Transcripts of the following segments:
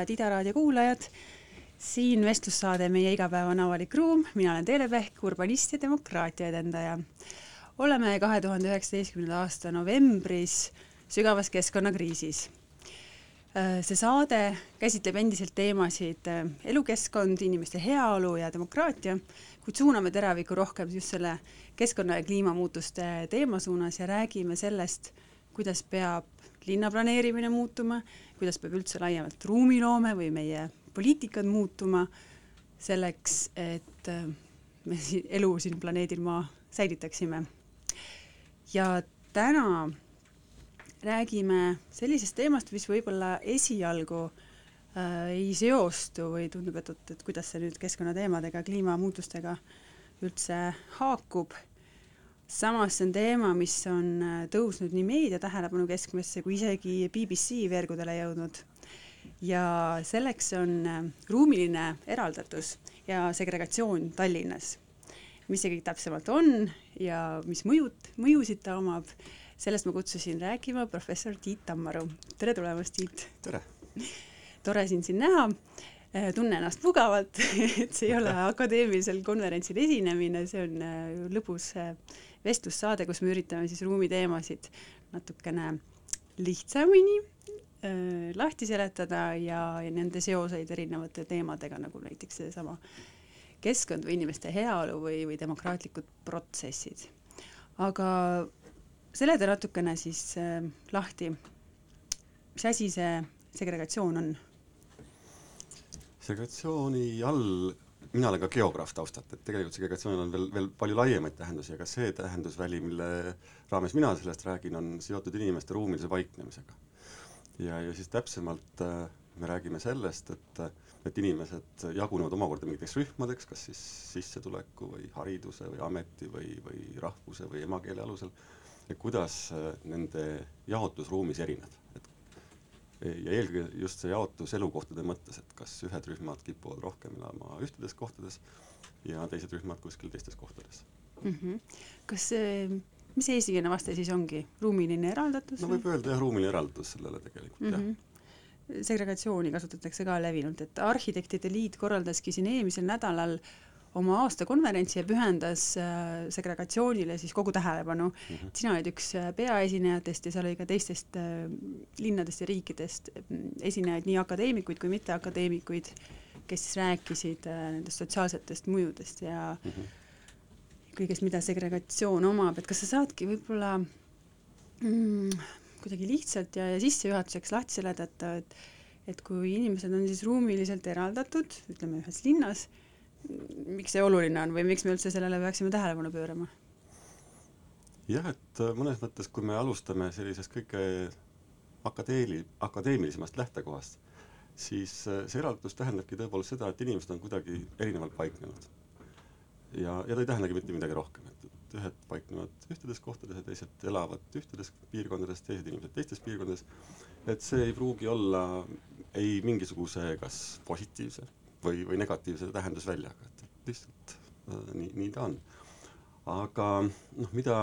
head Ida raadio kuulajad. siin vestlussaade Meie igapäevane avalik ruum, mina olen Teele Pehk, urbanist ja demokraatia edendaja. oleme kahe tuhande üheksateistkümnenda aasta novembris sügavas keskkonnakriisis. see saade käsitleb endiselt teemasid elukeskkond, inimeste heaolu ja demokraatia, kuid suuname teraviku rohkem just selle keskkonna ja kliimamuutuste teema suunas ja räägime sellest, kuidas peab linna planeerimine muutuma, kuidas peab üldse laiemalt ruumiloome või meie poliitikad muutuma selleks, et äh, me siin elu siin planeedil Maa säilitaksime. ja täna räägime sellisest teemast, mis võib-olla esialgu äh, ei seostu või tundub, et oot, et kuidas see nüüd keskkonnateemadega, kliimamuutustega üldse haakub samas see on teema, mis on äh, tõusnud nii meedia tähelepanu keskmesse kui isegi BBC veergudele jõudnud. ja selleks on äh, ruumiline eraldatus ja segregatsioon Tallinnas. mis see kõik täpsemalt on ja mis mõjud, mõjusid ta omab, sellest ma kutsusin rääkima professor Tiit Tammaru. tere tulemast, Tiit! tere! tore sind siin näha äh, tunnen ennast mugavalt et see ei ole akadeemilisel konverentsil esinemine, see on lõbus vestlussaade, kus me üritame siis ruumiteemasid natukene lihtsamini äh, lahti seletada ja, ja nende seoseid erinevate teemadega, nagu näiteks seesama keskkond või inimeste heaolu või, või demokraatlikud protsessid. aga seleta natukene siis äh, lahti, mis asi see segregatsioon on? segregatsiooni all mina olen ka geograaf taustalt, et tegelikult segregatsioonil on veel, veel palju laiemaid tähendusi, aga see tähendusväli, mille raames mina sellest räägin, on seotud inimeste ruumilise paiknemisega. ja, ja siis täpsemalt äh, me räägime sellest, et, et inimesed jagunevad omakorda mingiteks rühmadeks, kas siis sissetuleku või hariduse või ameti või, või rahvuse või emakeele alusel, et kuidas äh, nende jaotus ruumis erineb, ja eelkõige just see jaotus elukohtade mõttes, et kas ühed rühmad kipuvad rohkem elama ühtedes kohtades ja teised rühmad kuskil teistes kohtades mm. -hmm. kas see, mis see eestikeelne vaste siis ongi, ruumiline eraldatus? no võib öelda jah, ruumiline eraldatus sellele tegelikult mm, -hmm. jah mhm. segregatsiooni kasutatakse ka levinult, et Arhitektide Liit korraldaski siin eelmisel nädalal oma aastakonverentsi ja pühendas äh, segregatsioonile siis kogu tähelepanu mm. -hmm. sina olid üks äh, peaesinejatest ja seal oli ka teistest äh, linnadest ja riikidest mm, esinejaid, nii akadeemikuid kui mitteakadeemikuid, kes siis rääkisid nendest sotsiaalsetest mõjudest ja mm -hmm. kõigest, mida segregatsioon omab, et kas sa saadki võib-olla mm, kuidagi lihtsalt ja, ja sissejuhatuseks lahti seletada, et et kui inimesed on siis ruumiliselt eraldatud, ütleme ühes linnas miks see oluline on või miks me üldse sellele peaksime tähelepanu pöörama? jah, et äh, mõnes mõttes, kui me alustame sellisest kõige akadeemi-, akadeemilisemast lähtekohast, siis äh, see eraldus tähendabki tõepoolest seda, et inimesed on kuidagi erinevalt paiknenud. ja, ja ta ei tähendagi mitte midagi rohkem, et, et ühed paiknevad ühtedes kohtades ja teised elavad ühtedes piirkondades, teised inimesed teistes piirkondades, et see ei pruugi olla ei mingisuguse kas positiivse või, või negatiivse tähendusväljaga, et, et lihtsalt äh, nii, nii ta on. aga noh, mida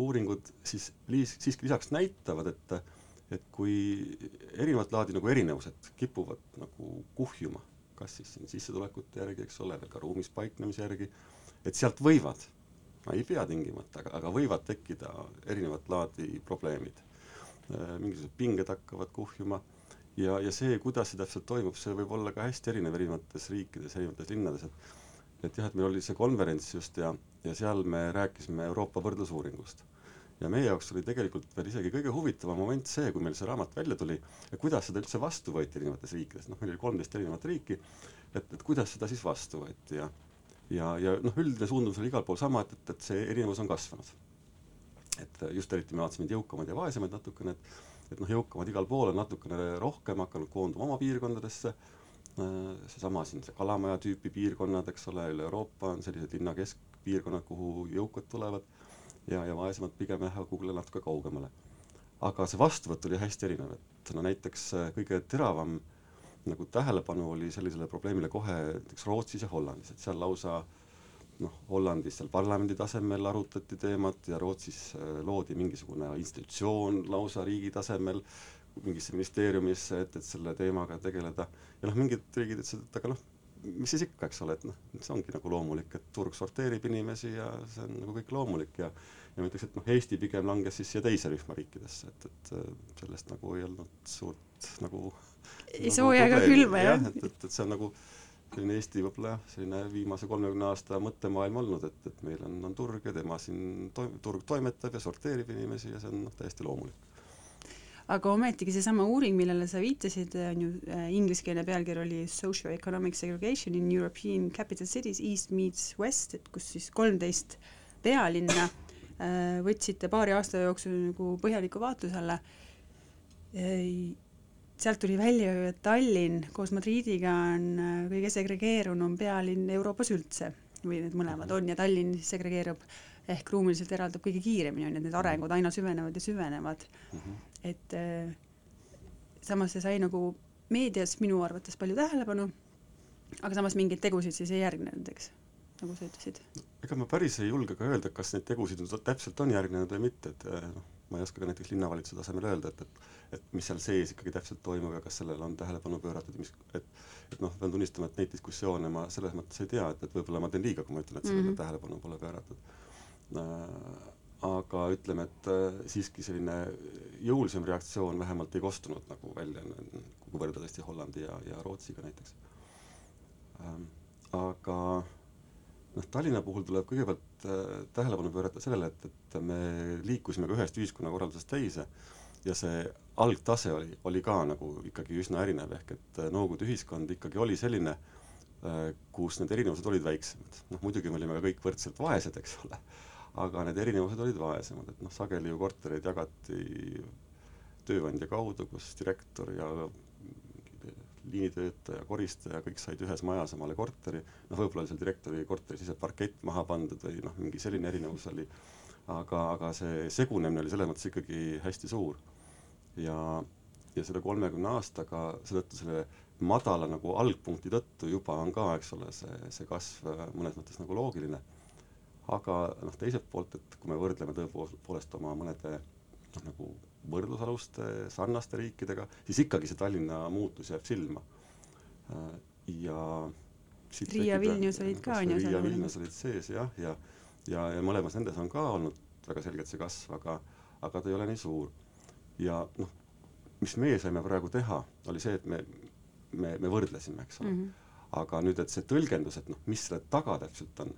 uuringud siis liis, siiski lisaks näitavad, et et kui erinevat laadi nagu erinevused kipuvad nagu kuhjuma, kas siis siin sissetulekute järgi, eks ole, veel ka ruumis paiknemise järgi, et sealt võivad, no ei pea tingimata, aga, aga võivad tekkida erinevat laadi probleemid. Äh, mingisugused pinged hakkavad kuhjuma ja, ja see, kuidas see täpselt toimub, see võib olla ka hästi erinev erinevates riikides, erinevates linnades, et et jah, et meil oli see konverents just ja, ja seal me rääkisime Euroopa võrdlusuuringust. ja meie jaoks oli tegelikult veel isegi kõige huvitavam moment see, kui meil see raamat välja tuli, kuidas seda üldse vastu võeti erinevates riikides, noh, meil oli kolmteist erinevat riiki, et, et kuidas seda siis vastu võeti ja ja, ja noh, üldine suundumus oli igal pool sama, et, et, et see erinevus on kasvanud. et just eriti me vaatasime jõukamaid ja vaesemaid natukene, et et noh, jõukamad igal pool on natukene rohkem hakanud koonduma oma piirkondadesse, seesama siin see Kalamaja tüüpi piirkonnad, eks ole, üle Euroopa on sellised linna keskpiirkonnad, kuhu jõukad tulevad ja, ja vaesemad pigem lähevad kuhugile natuke kaugemale. aga see vastuvõtt oli hästi erinev, et no näiteks kõige teravam nagu tähelepanu oli sellisele probleemile kohe näiteks Rootsis ja Hollandis, et seal lausa äh, noh, Hollandis seal parlamendi tasemel arutati teemat ja Rootsis äh, loodi mingisugune institutsioon lausa riigi tasemel, mingisse ministeeriumisse, et, et selle teemaga tegeleda. ja noh, mingid riigid ütlesid, et aga noh, mis siis ikka, eks ole, et noh, see ongi nagu loomulik, et turg sorteerib inimesi ja see on nagu kõik loomulik ja ja ma ütleks, et noh, Eesti pigem langes siis siia teise rühma riikidesse, et, et sellest nagu ei olnud suurt nagu ei nagu sooja ega külma, jah? et, et, et see on nagu selline Eesti võib-olla jah, selline viimase kolmekümne aasta mõttemaailm olnud, et, et meil on, on turg ja tema siin toim-, turg toimetab ja sorteerib inimesi ja see on noh, täiesti loomulik. Aga ometigi seesama uuring, millele sa viitasid, on ju äh, ingliskeelne pealkiri oli Socio-economic segregation in European capital cities East meets West, et kus siis kolmteist pealinna äh, võtsite paari aasta jooksul nagu põhjaliku vaatluse alla. Äh, sealt tuli välja ju, et Tallinn koos Madridiga on äh, kõige segregeerunum pealinn Euroopas üldse või need mõlemad mhm. on ja Tallinn siis segregeerub ehk ruumiliselt eraldab kõige kiiremini, on ju, et need arengud aina süvenevad ja süvenevad mm. -hmm. et äh, samas see sai nagu meedias minu arvates palju tähelepanu, aga samas mingeid tegusid siis ei järgnenud, eks, nagu sa ütlesid. ega ma päris ei julge ka öelda, kas neid tegusid nüüd täpselt on järgnenud või mitte, et äh, noh, ma ei oska ka näiteks linnavalitsuse tasemel öelda, et, et et mis seal sees ikkagi täpselt toimub ja kas sellele on tähelepanu pööratud, mis, et et noh, pean tunnistama, et neid diskussioone ma selles mõttes ei tea, et, et võib-olla ma teen liiga, kui ma ütlen, et sellele mm -hmm. tähelepanu pole pööratud äh,. aga ütleme, et äh, siiski selline jõulisem reaktsioon vähemalt ei kostunud nagu välja, kui võrrelda tõesti Hollandi ja, ja Rootsiga näiteks ähm,. aga noh, Tallinna puhul tuleb kõigepealt äh, tähelepanu pöörata sellele, et, et me liikusime ka ühest ühiskonnakorraldusest teise ja see algtase oli, oli ka nagu ikkagi üsna erinev, ehk et äh, Nõukogude ühiskond ikkagi oli selline, äh, kus need erinevused olid väiksemad. noh, muidugi me olime ka kõik võrdselt vaesed, eks ole, aga need erinevused olid vaesemad, et noh, sageli ju kortereid jagati tööandja kaudu, kus direktor ja liinitöötaja, koristaja, kõik said ühes majas omale korteri, noh võib-olla seal direktori korteris ise parkett maha pandud või noh, mingi selline erinevus oli, aga, aga see segunemine oli selles mõttes ikkagi hästi suur. Ja, ja selle kolmekümne aastaga seetõttu selle madala nagu algpunkti tõttu juba on ka, eks ole, see, see kasv mõnes mõttes nagu loogiline. aga noh, teiselt poolt, et kui me võrdleme tõepoolest oma mõnede noh, nagu võrdlusaluste sarnaste riikidega, siis ikkagi see Tallinna muutus jääb silma. ja Riia, Vilnius olid ka, on ju, Riia, Vilnius olid sees jah, ja ja, ja mõlemas nendes on ka olnud väga selgelt see kasv, aga aga ta ei ole nii suur ja noh, mis meie saime praegu teha, oli see, et me, me, me võrdlesime, eks ole mm. -hmm. aga nüüd, et see tõlgendus, et noh, mis selle taga täpselt on,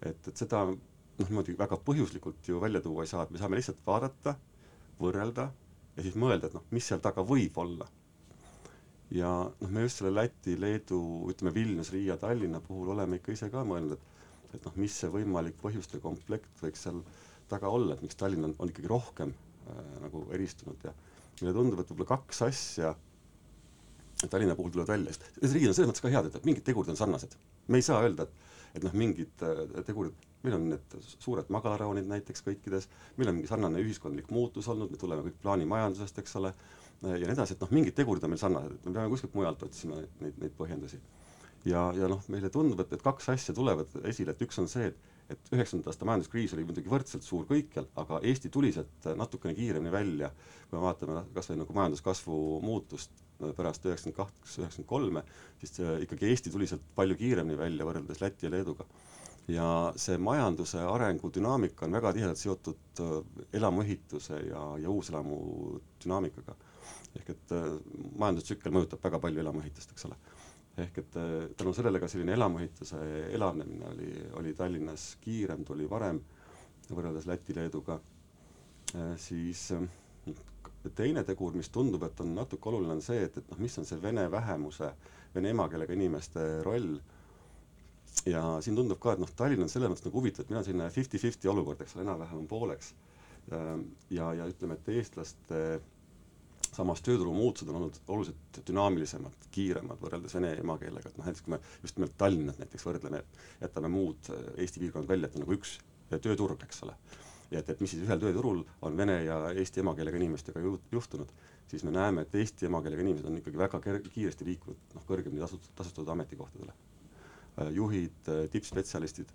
et, et seda noh, niimoodi väga põhjuslikult ju välja tuua ei saa, et me saame lihtsalt vaadata, võrrelda ja siis mõelda, et noh, mis seal taga võib olla. ja noh, me just selle Läti, Leedu, ütleme Vilnius, Riia, Tallinna puhul oleme ikka ise ka mõelnud, et et noh, mis see võimalik põhjuste komplekt võiks seal taga olla, et miks Tallinn on, on ikkagi rohkem äh, nagu eristunud ja mulle tundub, et võib-olla kaks asja Tallinna puhul tulevad välja, sest riigid on selles mõttes ka head, et mingid tegurid on sarnased. me ei saa öelda, et, et noh, mingid äh, tegurid, meil on need suured magalarajoonid näiteks kõikides, meil on mingi sarnane ühiskondlik muutus olnud, me tuleme kõik plaanimajandusest, eks ole, ja nii edasi, et noh, mingid tegurid on meil sarnased, et me peame kuskilt mujalt otsima neid, neid, neid põhjendusi. ja, ja noh, meile tundub, et, et kaks asja tulevad esile, et üks on see, et et üheksakümnenda aasta majanduskriis oli muidugi võrdselt suur kõikjal, aga Eesti tuli sealt natukene kiiremini välja, kui me vaatame kas või nagu majanduskasvu muutust pärast üheksakümmend kaks, üheksakümmend kolme, siis ikkagi Eesti tuli sealt palju kiiremini välja võrreldes Läti ja Leeduga. Ja see majanduse arengu dünaamika on väga tihedalt seotud äh, elamuehituse ja, ja uuselamu dünaamikaga. ehk et äh, majandustsükkel mõjutab väga palju elamuehitust, eks ole ehk et äh, tänu sellele ka selline elamuehituse elavnemine oli, oli Tallinnas kiirem, tuli varem võrreldes Läti-Leeduga, siis teine tegur, mis tundub, et on natuke oluline, on see, et, et noh, mis on see vene vähemuse, vene emakeelega inimeste roll, ja siin tundub ka, et noh, Tallinn on selles mõttes nagu huvitav, et meil on selline fifty-fifty olukord, eks ole, enam-vähem on pooleks. ja, ja ütleme, et eestlaste samas tööturu muutused on olnud oluliselt dünaamilisemad, kiiremad võrreldes vene emakeelega, et noh, näiteks kui me just nimelt Tallinnat näiteks võrdleme, jätame muud äh, Eesti piirkonnad välja, et on nagu üks tööturg, eks ole. ja et, et mis siis ühel tööturul on vene ja eesti emakeelega inimestega ju, juhtunud, siis me näeme, et eesti emakeelega inimesed on ikkagi väga kiiresti liikunud noh, kõrgemini tasust-, tasustatud ametikohtadele. Äh, juhid, äh, tippspetsialistid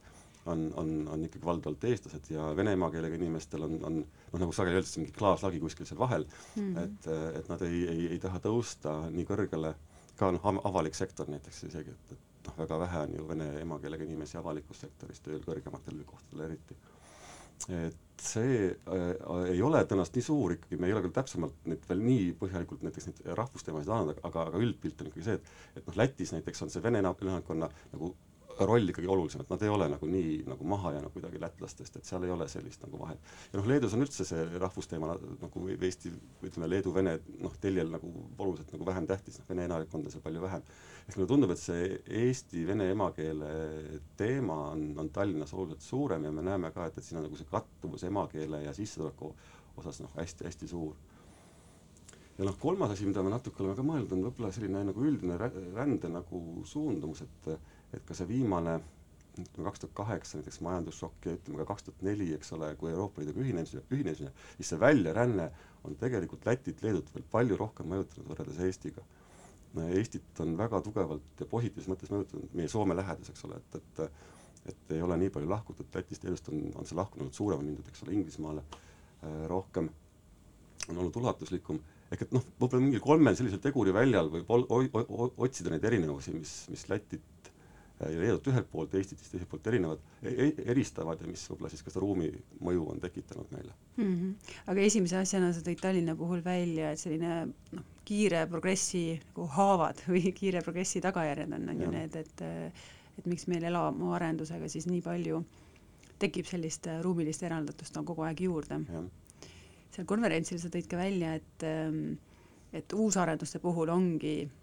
on, on, on ikkagi valdavalt eestlased ja vene emakeelega inimestel on, on noh, nagu sageli öeldakse, mingi klaaslagi kuskil seal vahel mm, -hmm. et, et nad ei, ei, ei taha tõusta nii kõrgele, ka noh, avalik sektor näiteks isegi, et, et noh, väga vähe on ju vene emakeelega inimesi avalikus sektoris tööl, kõrgematel kohtadel eriti. et see äh, ei ole tõenäoliselt nii suur ikkagi, me ei ole küll täpsemalt nüüd veel nii põhjalikult näiteks neid rahvusteemasid andnud, aga, aga üldpilt on ikkagi see, et et noh, Lätis näiteks on see vene elanikkonna nagu roll ikkagi olulisem, et nad ei ole nagu nii nagu maha jäänud kuidagi lätlastest, et seal ei ole sellist nagu vahet. ja noh, Leedus on üldse see rahvusteema nagu Eesti, ütleme Leedu-Vene noh, teljel nagu oluliselt nagu vähem tähtis, noh vene elanikkonda seal palju vähem. Ehk mulle tundub, et see eesti-vene emakeele teema on, on Tallinnas oluliselt suurem ja me näeme ka, et, et siin on nagu see kattuvus emakeele ja sissetuleku osas noh, hästi-hästi suur ja noh, kolmas asi, mida me natuke oleme ka mõelnud, on võib-olla selline nagu üldine rände nagu suundumus, et et ka see viimane ütleme kaks tuhat kaheksa näiteks majandusšokk ja ütleme ka kaks tuhat neli, eks ole, kui Euroopa Liiduga ühinemine, ühinemine, siis see väljaränne on tegelikult Lätit, Leedut veel palju rohkem mõjutanud võrreldes Eestiga. Eestit on väga tugevalt ja positiivses mõttes mõjutanud meie Soome lähedus, eks ole, et, et et ei ole nii palju lahkutud Lätist, Leedust on, on see lahkunud suurem, on mindud, eks ole, Inglismaale äh, rohkem, on olnud ulatuslikum. Ehk et noh, võib-olla mingil kolmel sellisel teguri väljal võib ol, o, o, otsida neid erinevusi, mis, mis Lätit ja Leedut ühelt poolt, Eestit siis teiselt poolt erinevad e, eristavad ja mis võib-olla siis ka seda ruumi mõju on tekitanud meile mm. -hmm. aga esimese asjana sa tõid Tallinna puhul välja, et selline noh, kiire progressi nagu haavad või kiire progressi tagajärjed on, on ju need, et et miks meil elamuarendusega siis nii palju tekib sellist ruumilist eraldatust on kogu aeg juurde. seal konverentsil sa tõid ka välja, et et uusarenduste puhul ongi Äh,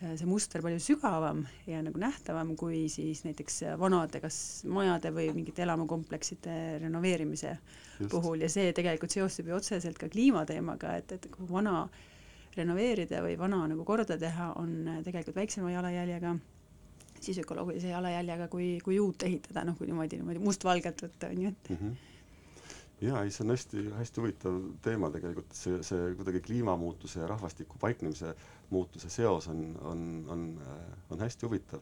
see muster palju sügavam ja nagu nähtavam kui siis näiteks vanade kas majade või mingite elamukomplekside renoveerimise Just. puhul ja see tegelikult seostub ju otseselt ka kliimateemaga, et, et kui vana renoveerida või vana nagu korda teha, on tegelikult väiksema jalajäljega, siis ökoloogilise jalajäljega, kui, kui uut ehitada, noh, kui niimoodi, niimoodi mustvalgelt võtta, on ju, et mm. -hmm jaa, ei see on hästi, hästi huvitav teema tegelikult, see, see kuidagi kliimamuutuse ja rahvastiku paiknemise muutuse seos on, on, on, on hästi huvitav.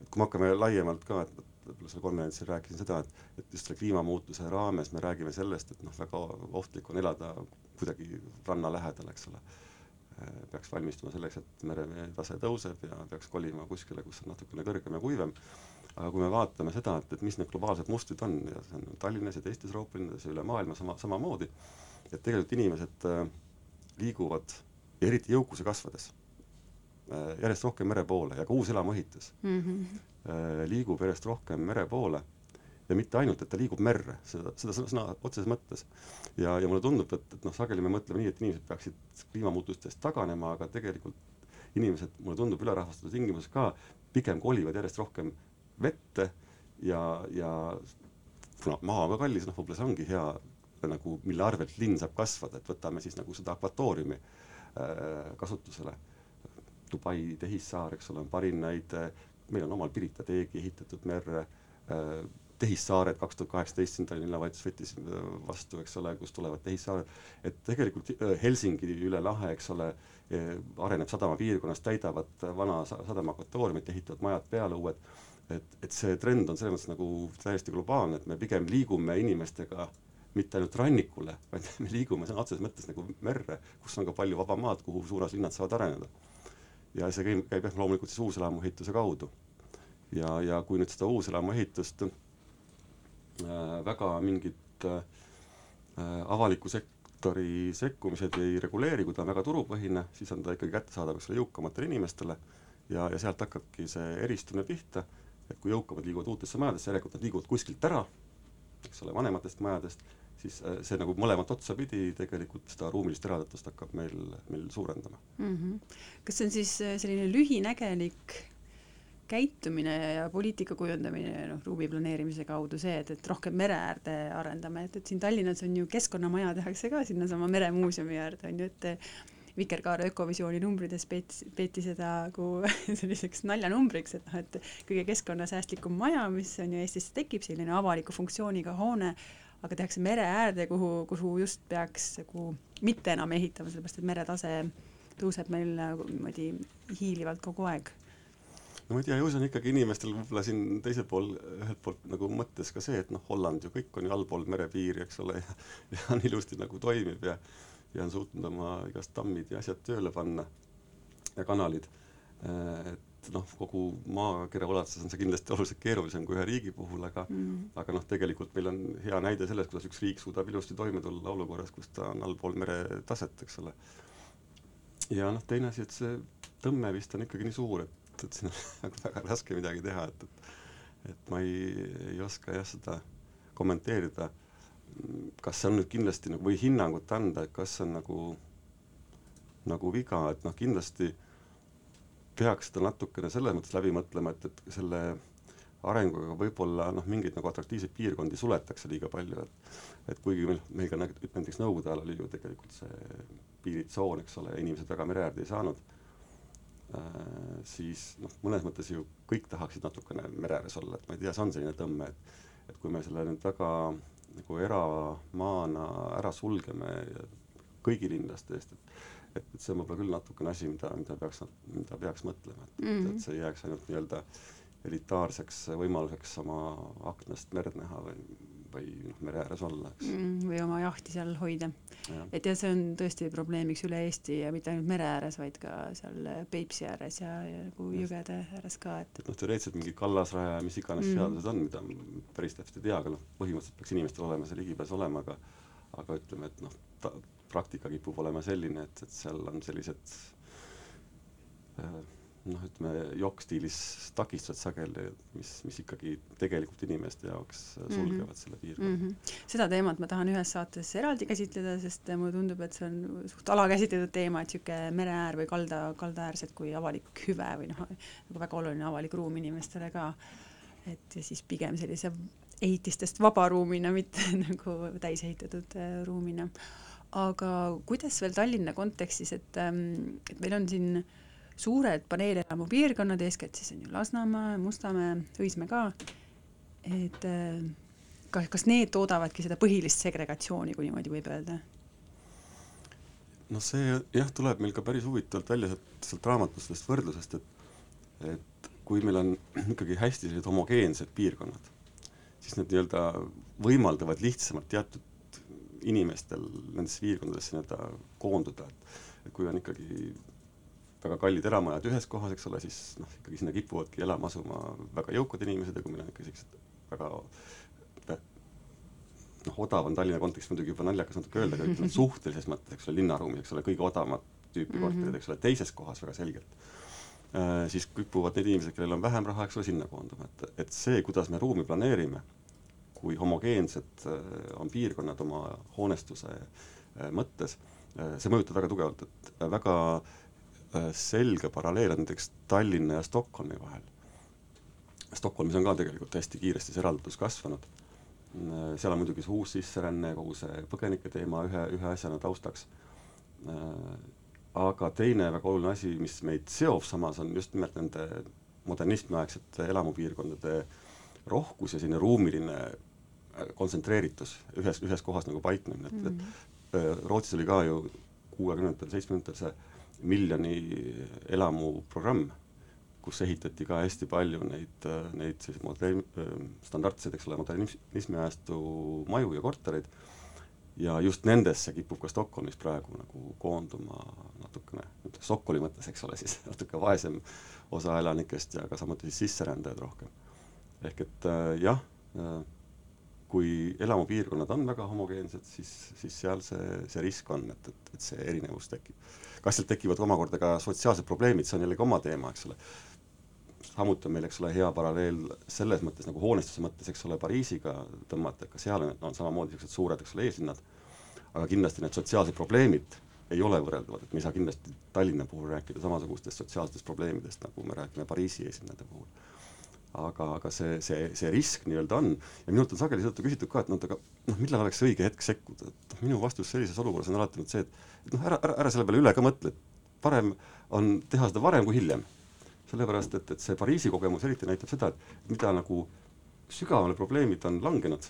et kui me hakkame laiemalt ka, et võib-olla seal konverentsil rääkisin seda, et, et just selle kliimamuutuse raames me räägime sellest, et noh, väga ohtlik on elada kuidagi ranna lähedal, eks ole. peaks valmistuma selleks, et merevee tase tõuseb ja peaks kolima kuskile, kus on natukene kõrgem ja kuivem aga kui me vaatame seda, et, et mis need globaalsed mustrid on ja see on Tallinnas ja teistes Euroopa linnades ja üle maailma sama, samamoodi, et tegelikult inimesed äh, liiguvad, eriti jõukuse kasvades äh,, järjest rohkem mere poole ja ka uus elamuehitus mm -hmm. äh, liigub järjest rohkem mere poole ja mitte ainult, et ta liigub merre, seda, seda sõna, sõna otseses mõttes. ja, ja mulle tundub, et, et noh, sageli me mõtleme nii, et inimesed peaksid kliimamuutustest taganema, aga tegelikult inimesed, mulle tundub, ülerahvastatud tingimuses ka pigem kolivad järjest rohkem vette ja, ja kuna maa on ka kallis, noh, võib-olla see ongi hea nagu, mille arvelt linn saab kasvada, et võtame siis nagu seda akvatooriumi äh, kasutusele. Dubai tehissaar, eks ole, on parim näide, meil on omal Pirita teegi ehitatud merre äh,, tehissaared kaks tuhat kaheksateist siin Tallinna linnavalitsus võttis äh, vastu, eks ole, kust tulevad tehissaared, et tegelikult äh, Helsingi üle lahe, eks ole, äh, areneb sadamapiirkonnas, täidavad vana sadama akvatooriumit, ehitavad majad peale, uued et, et see trend on selles mõttes nagu täiesti globaalne, et me pigem liigume inimestega mitte ainult rannikule, vaid me liigume sõna otseses mõttes nagu merre, kus on ka palju vaba maad, kuhu suunas linnad saavad areneda. ja see käib, käib jah, loomulikult siis uuselamuehituse kaudu. ja, ja kui nüüd seda uuselamuehitust äh, väga mingit äh, avaliku sektori sekkumised ei reguleeri, kui ta on väga turupõhine, siis on ta ikkagi kättesaadav, eks ole, jõukamatele inimestele ja, ja sealt hakkabki see eristumine pihta et kui jõukamad liiguvad uutesse majadesse, järelikult nad liiguvad kuskilt ära, eks ole, vanematest majadest, siis äh, see nagu mõlemat otsa pidi tegelikult seda ruumilist eraldatust hakkab meil, meil suurendama mm. -hmm. kas see on siis äh, selline lühinägelik käitumine ja poliitika kujundamine noh, ruumi planeerimise kaudu see, et, et rohkem mere äärde arendame, et, et siin Tallinnas on ju keskkonnamaja tehakse ka sinnasama meremuuseumi äärde on ju, et Vikerkaare Ökovisiooni numbrides peeti, peeti seda nagu selliseks naljanumbriks, et noh, et kõige keskkonnasäästlikum maja, mis on ju Eestis tekib, selline avaliku funktsiooniga hoone, aga tehakse mere äärde, kuhu, kuhu just peaks nagu mitte enam ehitama, sellepärast et meretase tõuseb meil nagu niimoodi hiilivalt kogu aeg. No ma ei tea, ju see on ikkagi inimestel võib-olla siin teisel pool, ühelt poolt nagu mõttes ka see, et noh, Holland ju kõik on ju allpool merepiiri, eks ole, ja ja on ilusti nagu toimib ja ja on suutnud oma igast tammid ja asjad tööle panna ja kanalid. et noh, kogu maakera ulatuses on see kindlasti oluliselt keerulisem kui ühe riigi puhul, aga mm. aga noh, tegelikult meil on hea näide sellest, kuidas üks riik suudab ilusti toime tulla olukorras, kus ta on allpool meretaset, eks ole. ja noh, teine asi, et see tõmme vist on ikkagi nii suur, et, et siin on nagu väga raske midagi teha, et, et et ma ei, ei oska jah seda kommenteerida, kas see on nüüd kindlasti nagu või hinnangut anda, et kas see on nagu, nagu viga, et noh, kindlasti peaks seda natukene selles mõttes läbi mõtlema, et, et selle arenguga võib-olla noh, mingeid nagu atraktiivseid piirkondi suletakse liiga palju, et et kuigi meil, meil ka näiteks Nõukogude ajal oli ju tegelikult see piiritsoon, eks ole, inimesed väga mere äärde ei saanud äh,, siis noh, mõnes mõttes ju kõik tahaksid natukene mere ääres olla, et ma ei tea, see on selline tõmme, et et kui me selle nüüd väga nagu eramaana ära sulgeme kõigi linlaste eest, et et, et see on võib-olla küll natukene asi, mida, mida peaks, mida peaks mõtlema, et mm, -hmm. et see ei jääks ainult nii-öelda elitaarseks võimaluseks oma aknast merd näha või, või noh, mere ääres olla, eks mm,. või oma jahti seal hoida. et ja see on tõesti probleemiks üle Eesti ja mitte ainult mere ääres, vaid ka seal Peipsi ääres ja, ja nagu jõgede ääres ka, et et noh, teoreetiliselt mingi kallasraja ja mis iganes mm. seadused on, mida päris täpselt ei tea, aga noh, põhimõtteliselt peaks inimestel olema see ligipääs olema, aga aga ütleme, et noh, praktika kipub olema selline, et, et seal on sellised äh, noh, ütleme jokk-stiilis takistused sageli, mis, mis ikkagi tegelikult inimeste jaoks sulgevad mm -hmm. selle piirkonna mm. -hmm. seda teemat ma tahan ühes saates eraldi käsitleda, sest mulle tundub, et see on suht alakäsitletud teema, et niisugune mereäär või kalda, kaldaäärsed kui avalik hüve või noh, nagu väga oluline avalik ruum inimestele ka. et ja siis pigem sellise ehitistest vaba ruumina, mitte nagu täisehitatud äh, ruumina aga kuidas veel Tallinna kontekstis, et, ähm, et meil on siin suured paneelelamu piirkonnad, eeskätt siis on ju Lasnamäe, Mustamäe, Õismäe ka, et äh, kas, kas need toodavadki seda põhilist segregatsiooni, kui niimoodi võib öelda? no see jah, tuleb meil ka päris huvitavalt välja sealt, sealt raamatust, sellest võrdlusest, et et kui meil on ikkagi hästi sellised homogeensed piirkonnad, siis need nii-öelda võimaldavad lihtsamalt teatud inimestel nendesse piirkondadesse nii-öelda koonduda, et kui on ikkagi väga kallid eramajad ühes kohas, eks ole, siis noh, ikkagi sinna kipuvadki elama asuma väga jõukad inimesed ja kui meil on ikka sellised väga noh, odav on Tallinna kontekstis muidugi juba naljakas natuke öelda, aga ütleme suhtelises mõttes, eks ole, linnaruumis, eks ole, kõige odavamat tüüpi mm -hmm. korterid, eks ole, teises kohas väga selgelt äh,, siis kipuvad need inimesed, kellel on vähem raha, eks ole, sinna koonduma, et, et see, kuidas me ruumi planeerime kui homogeensed äh, on piirkonnad oma hoonestuse äh, mõttes, äh, see mõjutab väga tugevalt, et väga selge paralleel on näiteks Tallinna ja Stockholmi vahel. Stockholmis on ka tegelikult hästi kiiresti see eraldatus kasvanud, seal on muidugi see uus sisseränne, kogu see põgenike teema ühe, ühe asjana taustaks, aga teine väga oluline asi, mis meid seob samas, on just nimelt nende modernismiaegsete elamupiirkondade rohkus ja selline ruumiline kontsentreeritus ühes, ühes kohas nagu paiknemine, et mm, -hmm. et äh, Rootsis oli ka ju kuuekümnendatel, seitsmekümnendatel see miljoni elamu programm, kus ehitati ka hästi palju neid, neid selliseid modern-, standardseid, eks ole, modernismi ajastu maju ja kortereid, ja just nendesse kipub ka Stockholmis praegu nagu koonduma natukene, Stockholmi mõttes, eks ole, siis natuke vaesem osa elanikest ja ka samuti siis sisserändajad rohkem. ehk et äh, jah äh,, kui elamupiirkonnad on väga homogeensed, siis, siis seal see, see risk on, et, et, et see erinevus tekib. kas sealt tekivad omakorda ka sotsiaalsed probleemid, see on jällegi oma teema, eks ole. samuti on meil, eks ole, hea paralleel selles mõttes nagu hoonestuse mõttes, eks ole, Pariisiga tõmmata, ka seal on, on samamoodi niisugused suured, eks ole, eeslinnad, aga kindlasti need sotsiaalsed probleemid ei ole võrreldavad, et me ei saa kindlasti Tallinna puhul rääkida samasugustest sotsiaalsetest probleemidest, nagu me räägime Pariisi eeslinnade puhul aga, aga see, see, see risk nii-öelda on ja minult on sageli seetõttu küsitud ka, et noh, aga noh, millal oleks õige hetk sekkuda, et noh, minu vastus sellises olukorras on alati olnud see, et et noh, ära, ära, ära selle peale üle ka mõtle, et parem on teha seda varem kui hiljem. sellepärast, et, et see Pariisi kogemus eriti näitab seda, et mida nagu sügavamale probleemid on langenud,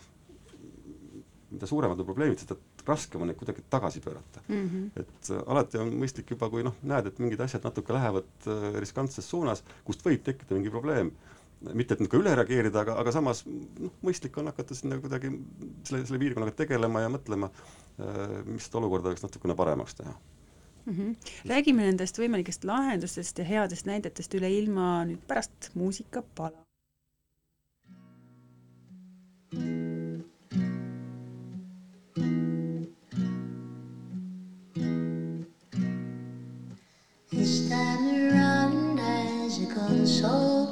mida suuremad on probleemid, seda raskem on neid kuidagi tagasi pöörata mm. -hmm. et äh, alati on mõistlik juba, kui noh, näed, et mingid asjad natuke lähevad äh, riskantses suunas, kust võib tekkida mingi probleem, mitte et niisugune üle reageerida, aga, aga samas noh, mõistlik on hakata sinna kuidagi selle, selle piirkonnaga tegelema ja mõtlema, mis seda olukorda võiks natukene paremaks teha mm. -hmm. räägime nendest võimalikest lahendustest ja headest näidetest üle ilma nüüd pärast muusikapala. Time around has gone so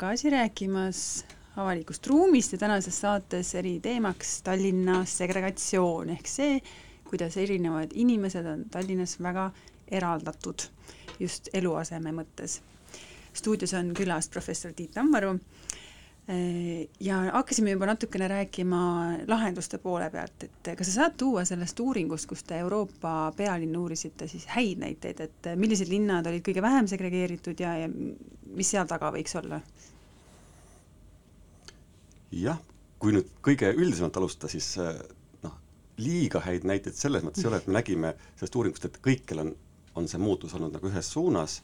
tagasi rääkimas avalikust ruumist ja tänases saates eriteemaks Tallinna segregatsioon ehk see, kuidas erinevad inimesed on Tallinnas väga eraldatud just eluaseme mõttes. stuudios on külas professor Tiit Tammaru ja hakkasime juba natukene rääkima lahenduste poole pealt, et kas sa saad tuua sellest uuringust, kus te Euroopa pealinnu uurisite, siis häid näiteid, et millised linnad olid kõige vähem segregeeritud ja, ja mis seal taga võiks olla? jah, kui nüüd kõige üldisemalt alustada, siis noh, liiga häid näiteid selles mõttes ei ole, et me nägime sellest uuringust, et kõikjal on, on see muutus olnud nagu ühes suunas,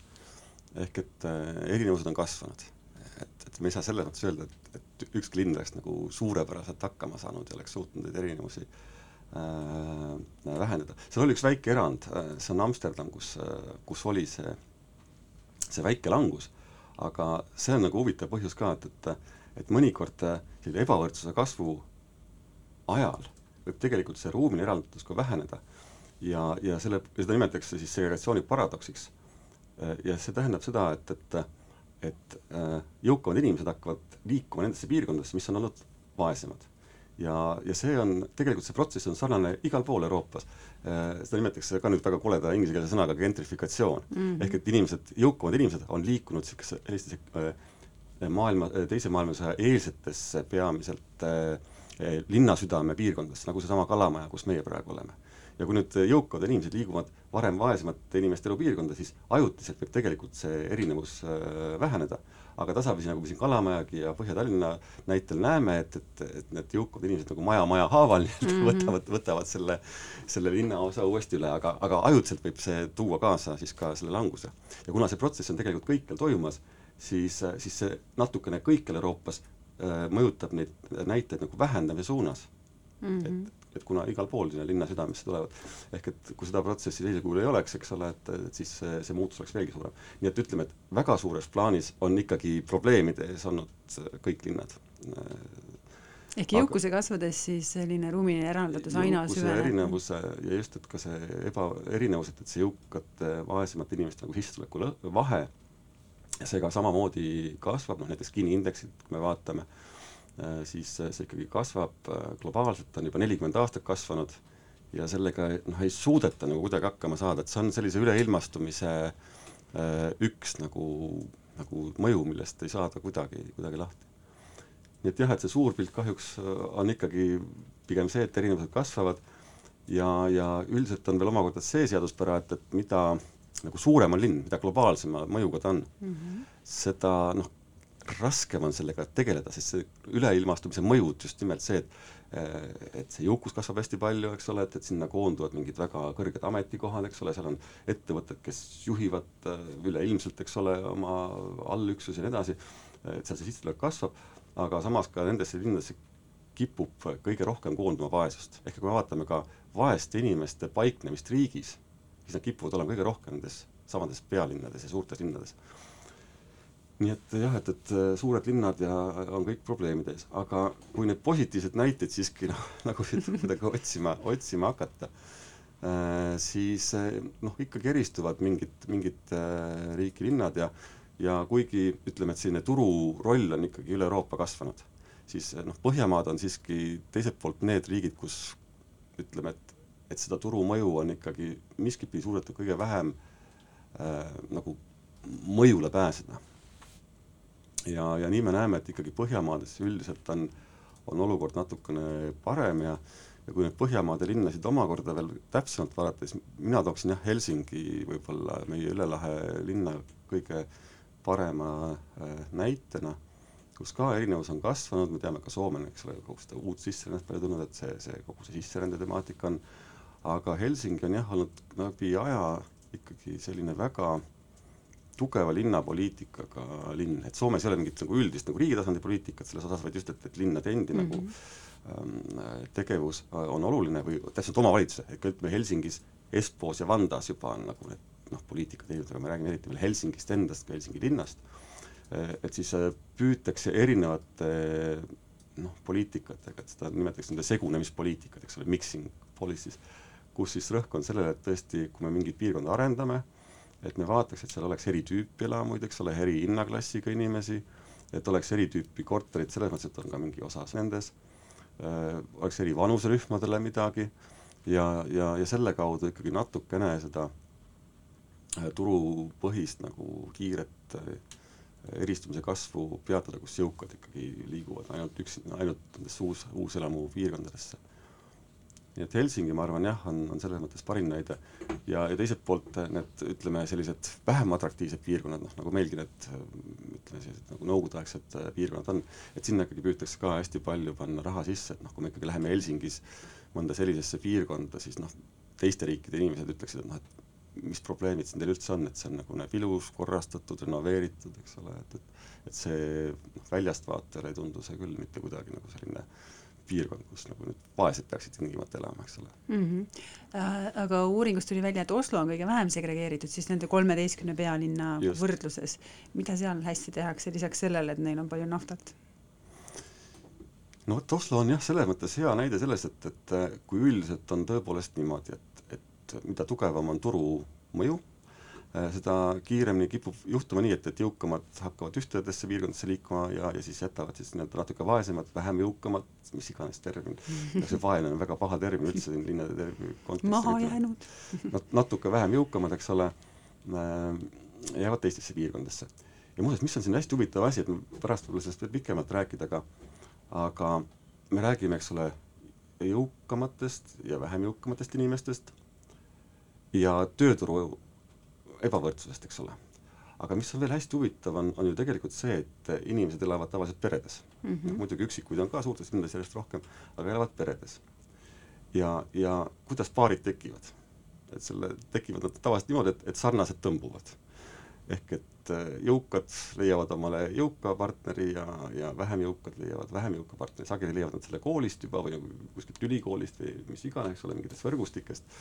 ehk et äh, erinevused on kasvanud. Et, et me ei saa selles mõttes öelda, et, et ükski linn oleks nagu suurepäraselt hakkama saanud ja oleks suutnud neid erinevusi äh, vähendada. seal oli üks väike erand, see on Amsterdam, kus, kus oli see, see väike langus, aga see on nagu huvitav põhjus ka, et, et et mõnikord selline ebavõrdsuse kasvu ajal võib tegelikult see ruumiline eraldatus ka väheneda. ja, ja selle, seda nimetatakse siis segregatsiooni paradoksiks. ja see tähendab seda, et, et et äh, jõukamad inimesed hakkavad liikuma nendesse piirkondadesse, mis on olnud vaesemad. ja, ja see on, tegelikult see protsess on sarnane igal pool Euroopas. Äh, seda nimetatakse ka nüüd väga koleda inglisekeelse sõnaga gentrifikatsioon mm. -hmm. ehk et inimesed, jõukamad inimesed on liikunud niisugusesse, sellistesse äh, maailma, teise maailmasõja eelsetesse peamiselt linnasüdame piirkondadesse, nagu seesama Kalamaja, kus meie praegu oleme ja kui nüüd jõukad inimesed liiguvad varem vaesemate inimeste elupiirkonda, siis ajutiselt võib tegelikult see erinevus äh, väheneda. aga tasapisi, nagu me siin Kalamajagi ja Põhja-Tallinna näitel näeme, et, et, et need jõukad inimesed nagu maja maja haaval mm -hmm. võtavad, võtavad selle, selle linnaosa uuesti üle, aga, aga ajutiselt võib see tuua kaasa siis ka selle languse. ja kuna see protsess on tegelikult kõikjal toimumas, siis, siis see natukene kõikjal Euroopas äh, mõjutab neid näiteid nagu vähendamise suunas mm. -hmm. et, et kuna igal pool sinna linna südamesse tulevad, ehk et kui seda protsessi sellisel kujul ei oleks, eks ole, et, et siis see, see muutus oleks veelgi suurem. nii et ütleme, et väga suures plaanis on ikkagi probleemide ees olnud kõik linnad. ehk jõukuse Aga, kasvades siis selline ruumiline eraldatus aina süveneb? erinevuse ja just, et ka see eba, erinevus, et, et see jõukate, vaesemate inimeste nagu sissetuleku vahe, see ka samamoodi kasvab, noh näiteks Gini indeksit, kui me vaatame, Äh, siis see ikkagi kasvab, äh, globaalselt on juba nelikümmend aastat kasvanud ja sellega noh, ei suudeta nagu kuidagi hakkama saada, et see on sellise üleilmastumise äh, üks nagu, nagu mõju, millest ei saada kuidagi, kuidagi lahti. nii et jah, et see suur pilt kahjuks on ikkagi pigem see, et erinevused kasvavad ja, ja üldiselt on veel omakorda see seaduspära, et, et mida nagu suurem on linn, mida globaalsema mõjuga ta on mm, -hmm. seda noh, raskem on sellega tegeleda, sest see üleilmastumise mõjud just nimelt see, et et see jõukus kasvab hästi palju, eks ole, et, et sinna koonduvad mingid väga kõrged ametikohad, eks ole, seal on ettevõtted, kes juhivad äh, üleilmselt, eks ole, oma allüksusi ja nii edasi, et seal see sissetulek kasvab, aga samas ka nendesse linnadesse kipub kõige rohkem koonduma vaesust. ehk kui me vaatame ka vaeste inimeste paiknemist riigis, siis nad kipuvad olema kõige rohkem nendes samades pealinnades ja suurtes linnades nii et jah, et, et äh, suured linnad ja on kõik probleemide ees, aga kui need positiivsed näited siiski noh, nagu kuidagi otsima, otsima hakata äh,, siis äh, noh, ikkagi eristuvad mingid, mingid äh, riiki linnad ja ja kuigi ütleme, et selline turu roll on ikkagi üle Euroopa kasvanud, siis äh, noh, Põhjamaad on siiski teiselt poolt need riigid, kus ütleme, et, et seda turu mõju on ikkagi miskitpidi suudetud kõige vähem äh, nagu mõjule pääseda ja, ja nii me näeme, et ikkagi Põhjamaades üldiselt on, on olukord natukene parem ja ja kui nüüd Põhjamaade linnasid omakorda veel täpsemalt vaadata, siis mina tooksin jah, Helsingi võib-olla meie üle lahe linna kõige parema äh, näitena, kus ka erinevus on kasvanud, me teame ka Soome, eks ole, kogu seda uut sisserännet palju tulnud, et see, see kogu see sisserände temaatika on, aga Helsingi on jah, olnud läbi aja ikkagi selline väga äh, tugeva linnapoliitikaga linn, et Soomes ei ole mingit nagu üldist nagu riigi tasandi poliitikat selles osas, vaid just, et, et linnade endi mm -hmm. nagu mhm. ähm, tegevus äh, on oluline või täpselt omavalitsuse, et ütleme Helsingis, Espoos ja Vandas juba on nagu need noh, poliitika teinud, aga me räägime eriti veel Helsingist endast, ka Helsingi linnast, äh, et siis äh, püütakse erinevate noh, poliitikatega, et seda nimetatakse nende segunemispoliitikat, eks ole, mixing policies, kus siis rõhk on sellele, et tõesti, kui me mingit piirkonda arendame, et me vaataks, et seal oleks eri tüüpi elamuid, eks ole, eri hinnaklassiga inimesi, et oleks eri tüüpi korterid, selles mõttes, et on ka mingi osas nendes äh,, oleks eri vanuserühmadele midagi ja, ja, ja selle kaudu ikkagi natukene seda äh, turupõhist nagu kiiret äh, eristumise kasvu peatada, kus jõukad ikkagi liiguvad ainult üksi, ainult nendesse uus, uuselamu piirkondadesse nii et Helsingi, ma arvan jah, on, on selles mõttes parim näide. ja, ja teiselt poolt need, ütleme, sellised vähem atraktiivsed piirkonnad, noh nagu meilgi need ütleme, sellised nagu nõukogudeaegsed piirkonnad on, et sinna ikkagi püütakse ka hästi palju panna raha sisse, et noh, kui me ikkagi läheme Helsingis mõnda sellisesse piirkonda, siis noh, teiste riikide inimesed ütleksid, et noh, et mis probleemid siin teil üldse on, et see on nagu ilus, korrastatud, renoveeritud, eks ole, et, et et see noh, väljast vaatajale ei tundu see küll mitte kuidagi nagu selline äh, piirkond, kus nagu nüüd vaesed peaksid tingimata elama, eks ole mm. -hmm. Äh, aga uuringust tuli välja, et Oslo on kõige vähem segregeeritud siis nende kolmeteistkümne pealinna Just. võrdluses. mida seal hästi tehakse, lisaks sellele, et neil on palju naftat? no vot, Oslo on jah, selles mõttes hea näide sellest, et, et kui üldiselt on tõepoolest niimoodi, et, et mida tugevam on turu mõju, Äh, seda kiiremini kipub juhtuma nii, et, et jõukamad hakkavad ühtedesse piirkondadesse liikuma ja, ja siis jätavad siis nii-öelda natuke vaesemad, vähem jõukamad, mis iganes termin, see vaene on väga paha termin üldse siin linnade termini kontekstis. maha jäänud Nat-, natuke vähem jõukamad, eks ole äh,, jäävad teistesse piirkondadesse. ja muuseas, mis on siin hästi huvitav asi, et me pärast võib-olla sellest veel pikemalt rääkida, aga aga me räägime, eks ole, jõukamatest ja vähem jõukamatest inimestest ja tööturu ebavõrdsusest, eks ole. aga mis on veel hästi huvitav, on, on ju tegelikult see, et inimesed elavad tavaliselt peredes mm. -hmm. muidugi üksikuid on ka suurtes linnades järjest rohkem, aga elavad peredes. ja, ja kuidas paarid tekivad? et selle, tekivad nad tavaliselt niimoodi, et, et sarnased tõmbuvad. ehk et jõukad leiavad omale jõuka partneri ja, ja vähem jõukad leiavad vähem jõuka partneri, sageli leiavad nad selle koolist juba või kuskilt ülikoolist või mis iganes, eks ole, mingitest võrgustikest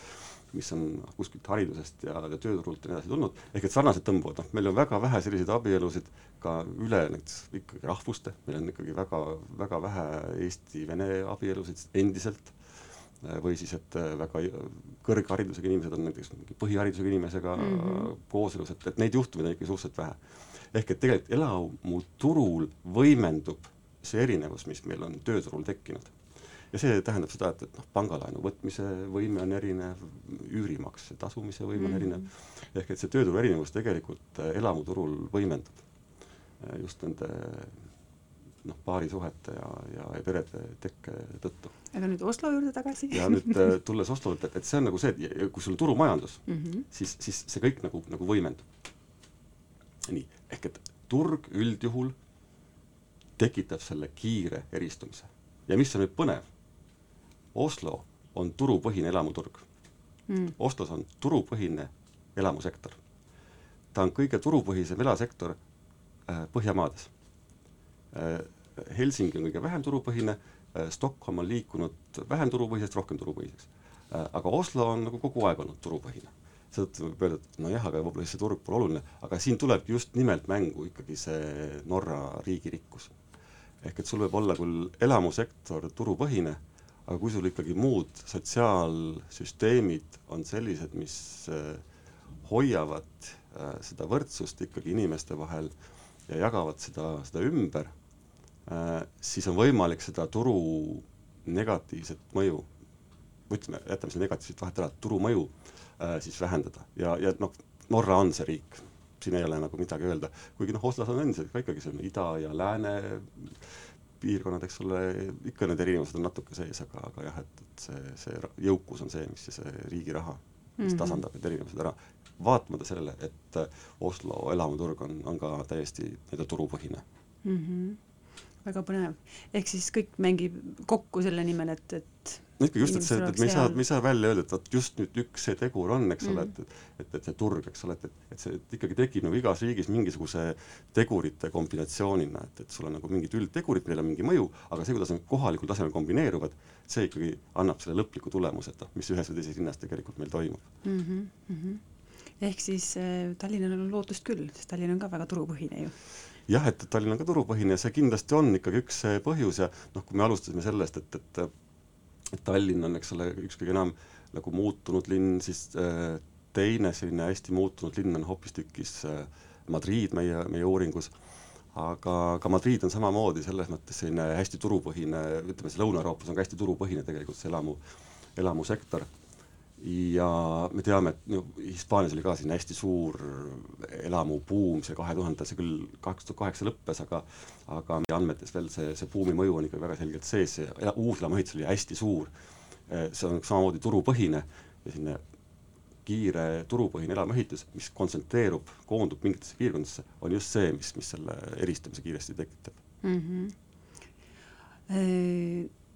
mis on kuskilt haridusest ja, ja tööturult ja nii edasi tulnud, ehk et sarnased tõmbuvad, noh, meil on väga vähe selliseid abielusid ka üle näiteks ikkagi rahvuste, meil on ikkagi väga, väga vähe eesti-vene abielusid endiselt, või siis, et väga kõrgharidusega inimesed on näiteks mingi põhiharidusega inimesega mm -hmm. kooselus, et, et neid juhtumeid on ikka suhteliselt vähe. ehk et tegelikult elamuturul võimendub see erinevus, mis meil on tööturul tekkinud ja see tähendab seda, et, et noh, pangalaenu võtmise võime on erinev, üürimakse tasumise võime on mm -hmm. erinev, ehk et see tööturu erinevus tegelikult äh, elamuturul võimendub äh, just nende noh, paarisuhete ja, ja, ja perede tekke tõttu. aga nüüd Oslo juurde tagasi ja nüüd äh, tulles Oslo juurde, et, see on nagu see, et kui sul on turumajandus mm, -hmm. siis, siis see kõik nagu, nagu võimendub. nii, ehk et turg üldjuhul tekitab selle kiire eristumise. ja mis on nüüd põnev, Oslo on turupõhine elamuturg mm.. Oslos on turupõhine elamusektor. ta on kõige turupõhisem elasektor äh, Põhjamaades äh,. Helsingi on kõige vähem turupõhine äh,, Stockholm on liikunud vähem turupõhisest rohkem turupõhiseks äh,. aga Oslo on nagu kogu aeg olnud turupõhine. seetõttu võib öelda, et nojah, aga võib-olla see turg pole oluline, aga siin tulebki just nimelt mängu ikkagi see Norra riigirikkus. ehk et sul võib olla küll elamusektor turupõhine aga kui sul ikkagi muud sotsiaalsüsteemid on sellised, mis äh, hoiavad seda võrdsust ikkagi inimeste vahel ja jagavad seda, seda ümber, siis on võimalik seda turu negatiivset mõju, ütleme, jätame selle negatiivset vahet ära, turu mõju siis vähendada ja, ja noh, Norra on see riik, siin ei ole nagu midagi öelda, kuigi noh, Oslos on endiselt ka ikkagi selline ida ja lääne piirkonnad, eks ole, ikka need erinevused on natuke sees, aga, aga jah, et, et see, see jõukus on see, mis see riigi raha, mis mm -hmm. tasandab need erinevused ära. vaatamata sellele, et Oslo elamuturg on, on ka täiesti nii-öelda turupõhine mm. -hmm. Väga põnev. ehk siis kõik mängib kokku selle nimel, et, et no ikkagi just, et see, et me ei saa, me ei saa välja öelda, et vot just nüüd üks see tegur on, eks ole mm., et et, et see turg, eks ole, et, et, et see et ikkagi tekib nagu igas riigis mingisuguse tegurite kombinatsioonina, et, et sul on nagu mingid üldtegurid, millel on mingi mõju, aga see, kuidas nad kohalikul tasemel kombineeruvad, see ikkagi annab selle lõpliku tulemuse, et noh, mis ühes või teises linnas tegelikult meil toimub mm. -hmm, mm -hmm. ehk siis äh, Tallinnal on lootust küll, sest Tallinn on ka väga turupõhine ju jah, et Tallinn on ka turupõhine ja see kindlasti on ikkagi üks põhjus ja noh, kui me alustasime sellest, et, et Tallinn on, eks ole, üks kõige enam nagu muutunud linn, siis äh, teine selline hästi muutunud linn on hoopistükkis äh, Madrid meie, meie uuringus, aga ka Madrid on samamoodi selles mõttes selline hästi turupõhine, ütleme see Lõuna-Euroopas on ka hästi turupõhine tegelikult see elamu, elamusektor ja me teame, et no Hispaanias oli ka siin hästi suur elamubuum, see kahe tuhandendal, see küll kaks tuhat kaheksa lõppes, aga aga meie andmetes veel see, see buumi mõju on ikka väga selgelt sees, see uuselamuehitus oli hästi suur. see on samamoodi turupõhine ja selline kiire turupõhine elamuehitus, mis kontsentreerub, koondub mingitesse piirkondadesse, on just see, mis, mis selle eristamise kiiresti tekitab mm. -hmm.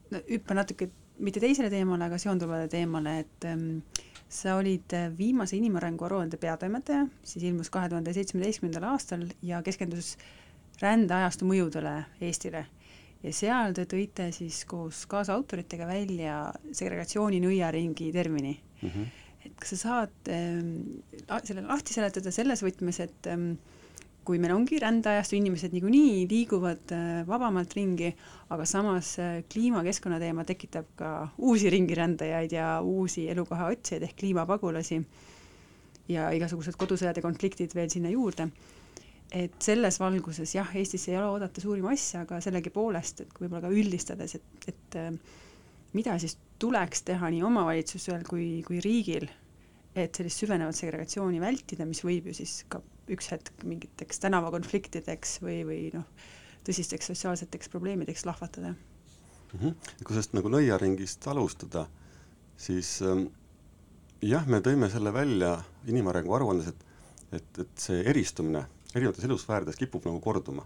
No, hüppa natuke mitte teisele teemale, aga seonduvale teemale, et ähm, sa olid äh, viimase inimarengu aruande peatoimetaja, siis ilmus kahe tuhande seitsmeteistkümnendal aastal ja keskendus rändeajastu mõjudele Eestile. ja seal te tõite siis koos kaasautoritega välja segregatsiooni nõiaringi termini mm. -hmm. et kas sa saad ähm, selle lahti seletada selles võtmes, et ähm, kui meil ongi rändeajastu, inimesed niikuinii liiguvad äh, vabamalt ringi, aga samas äh, kliimakeskkonna teema tekitab ka uusi ringirändajaid ja uusi elukoha otsijaid ehk kliimapagulasi ja igasugused kodusõjad ja konfliktid veel sinna juurde. et selles valguses jah, Eestisse ei ole oodata suuri masse, aga sellegipoolest, et võib-olla ka üldistades, et, et äh, mida siis tuleks teha nii omavalitsusel kui, kui riigil, et sellist süvenevat segregatsiooni vältida, mis võib ju siis ka üks hetk mingiteks tänavakonfliktideks või, või noh, tõsisteks sotsiaalseteks probleemideks lahvatada mm. -hmm. kui sellest nagu nõiaringist alustada, siis ähm, jah, me tõime selle välja inimarengu aruandes, et, et, et see eristumine erinevates elusfäärides kipub nagu korduma.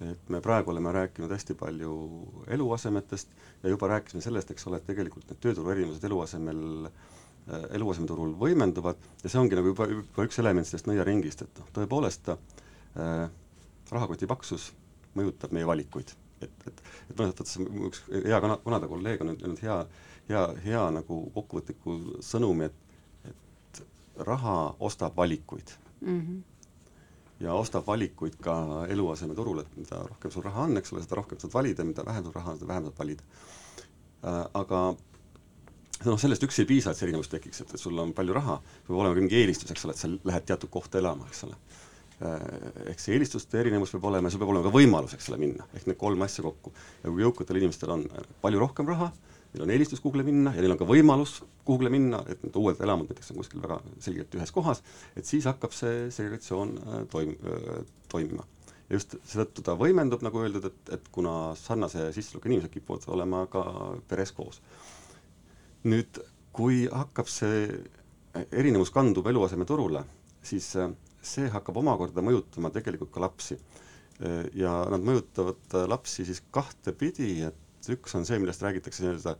et me praegu oleme rääkinud hästi palju eluasemetest ja juba rääkisime sellest, eks ole, et tegelikult need tööturu erinevused eluasemel äh, eluasemeturul võimenduvad ja see ongi nagu juba, juba üks element sellest nõiaringist, et noh, tõepoolest äh, rahakoti paksus mõjutab meie valikuid. et, et, et mõnes mõttes üks hea kana-, Kanada kolleeg on öelnud hea, hea, hea nagu kokkuvõtliku sõnumi, et, et raha ostab valikuid mm. -hmm ja ostab valikuid ka eluasemeturul, et mida rohkem sul raha on, eks ole, seda rohkem saad valida, mida vähem sul raha on, seda vähem saad valida äh,. aga noh, sellest üksi ei piisa, et see erinevus tekiks, et, et sul on palju raha, peab olema mingi eelistus, eks ole, et sa lähed teatud kohta elama, eks ole. Äh, ehk see eelistuste erinevus peab olema ja sul peab olema ka võimalus, eks ole, minna, ehk need kolm asja kokku. ja kui jõukatel inimestel on äh, palju rohkem raha, neil on eelistus kuhugile minna ja neil on ka võimalus kuhugile minna, et need uued elamud näiteks on kuskil väga selgelt ühes kohas, et siis hakkab see segregatsioon äh, toim-, toimima ja just seetõttu ta võimendub, nagu öeldud, et, et kuna sarnase sissetulekuga inimesed kipuvad olema ka peres koos nüüd, kui hakkab see erinevus kandub eluasemeturule, siis äh, see hakkab omakorda mõjutama tegelikult ka lapsi. Äh, ja nad mõjutavad äh, lapsi siis kahtepidi, et üks on see, millest räägitakse nii-öelda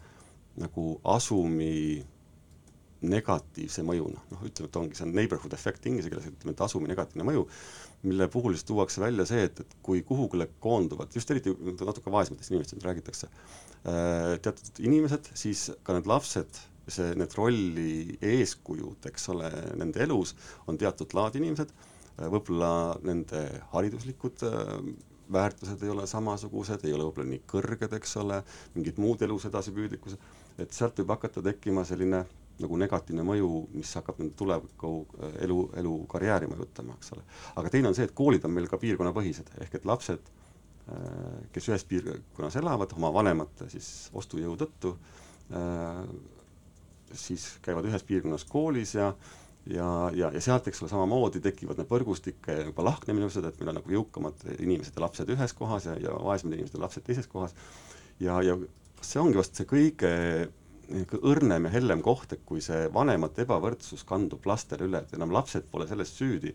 nagu asumi negatiivse mõjuna, noh ütleme, et ongi, see on neighborhood effect inglise keeles, ütleme, et asumi negatiivne mõju, mille puhul siis tuuakse välja see, et, et kui kuhugile koonduvad, just eriti natuke vaesematest inimestest räägitakse, teatud inimesed, siis ka need lapsed, see, need rolli eeskujud, eks ole, nende elus on teatud laadi inimesed, äh, võib-olla nende hariduslikud äh, väärtused ei ole samasugused, ei ole võib-olla nii kõrged, eks ole, mingid muud elus edasipüüdlikkused, et sealt võib hakata tekkima selline nagu negatiivne mõju, mis hakkab nende tuleviku elu, elu, karjääri mõjutama, eks ole. aga teine on see, et koolid on meil ka piirkonnapõhised, ehk et lapsed Äh, kes ühes piirkonnas elavad oma vanemate siis ostujõu tõttu, äh, siis käivad ühes piirkonnas koolis ja ja, ja, ja sealt, eks ole, samamoodi tekivad need võrgustike juba lahknemised, et meil on nagu jõukamad inimesed ja lapsed ühes kohas ja, ja vaesemad inimesed ja lapsed teises kohas. ja, ja see ongi vast see kõige õrnem ja hellem koht, et kui see vanemate ebavõrdsus kandub lastele üle, et enam lapsed pole selles süüdi,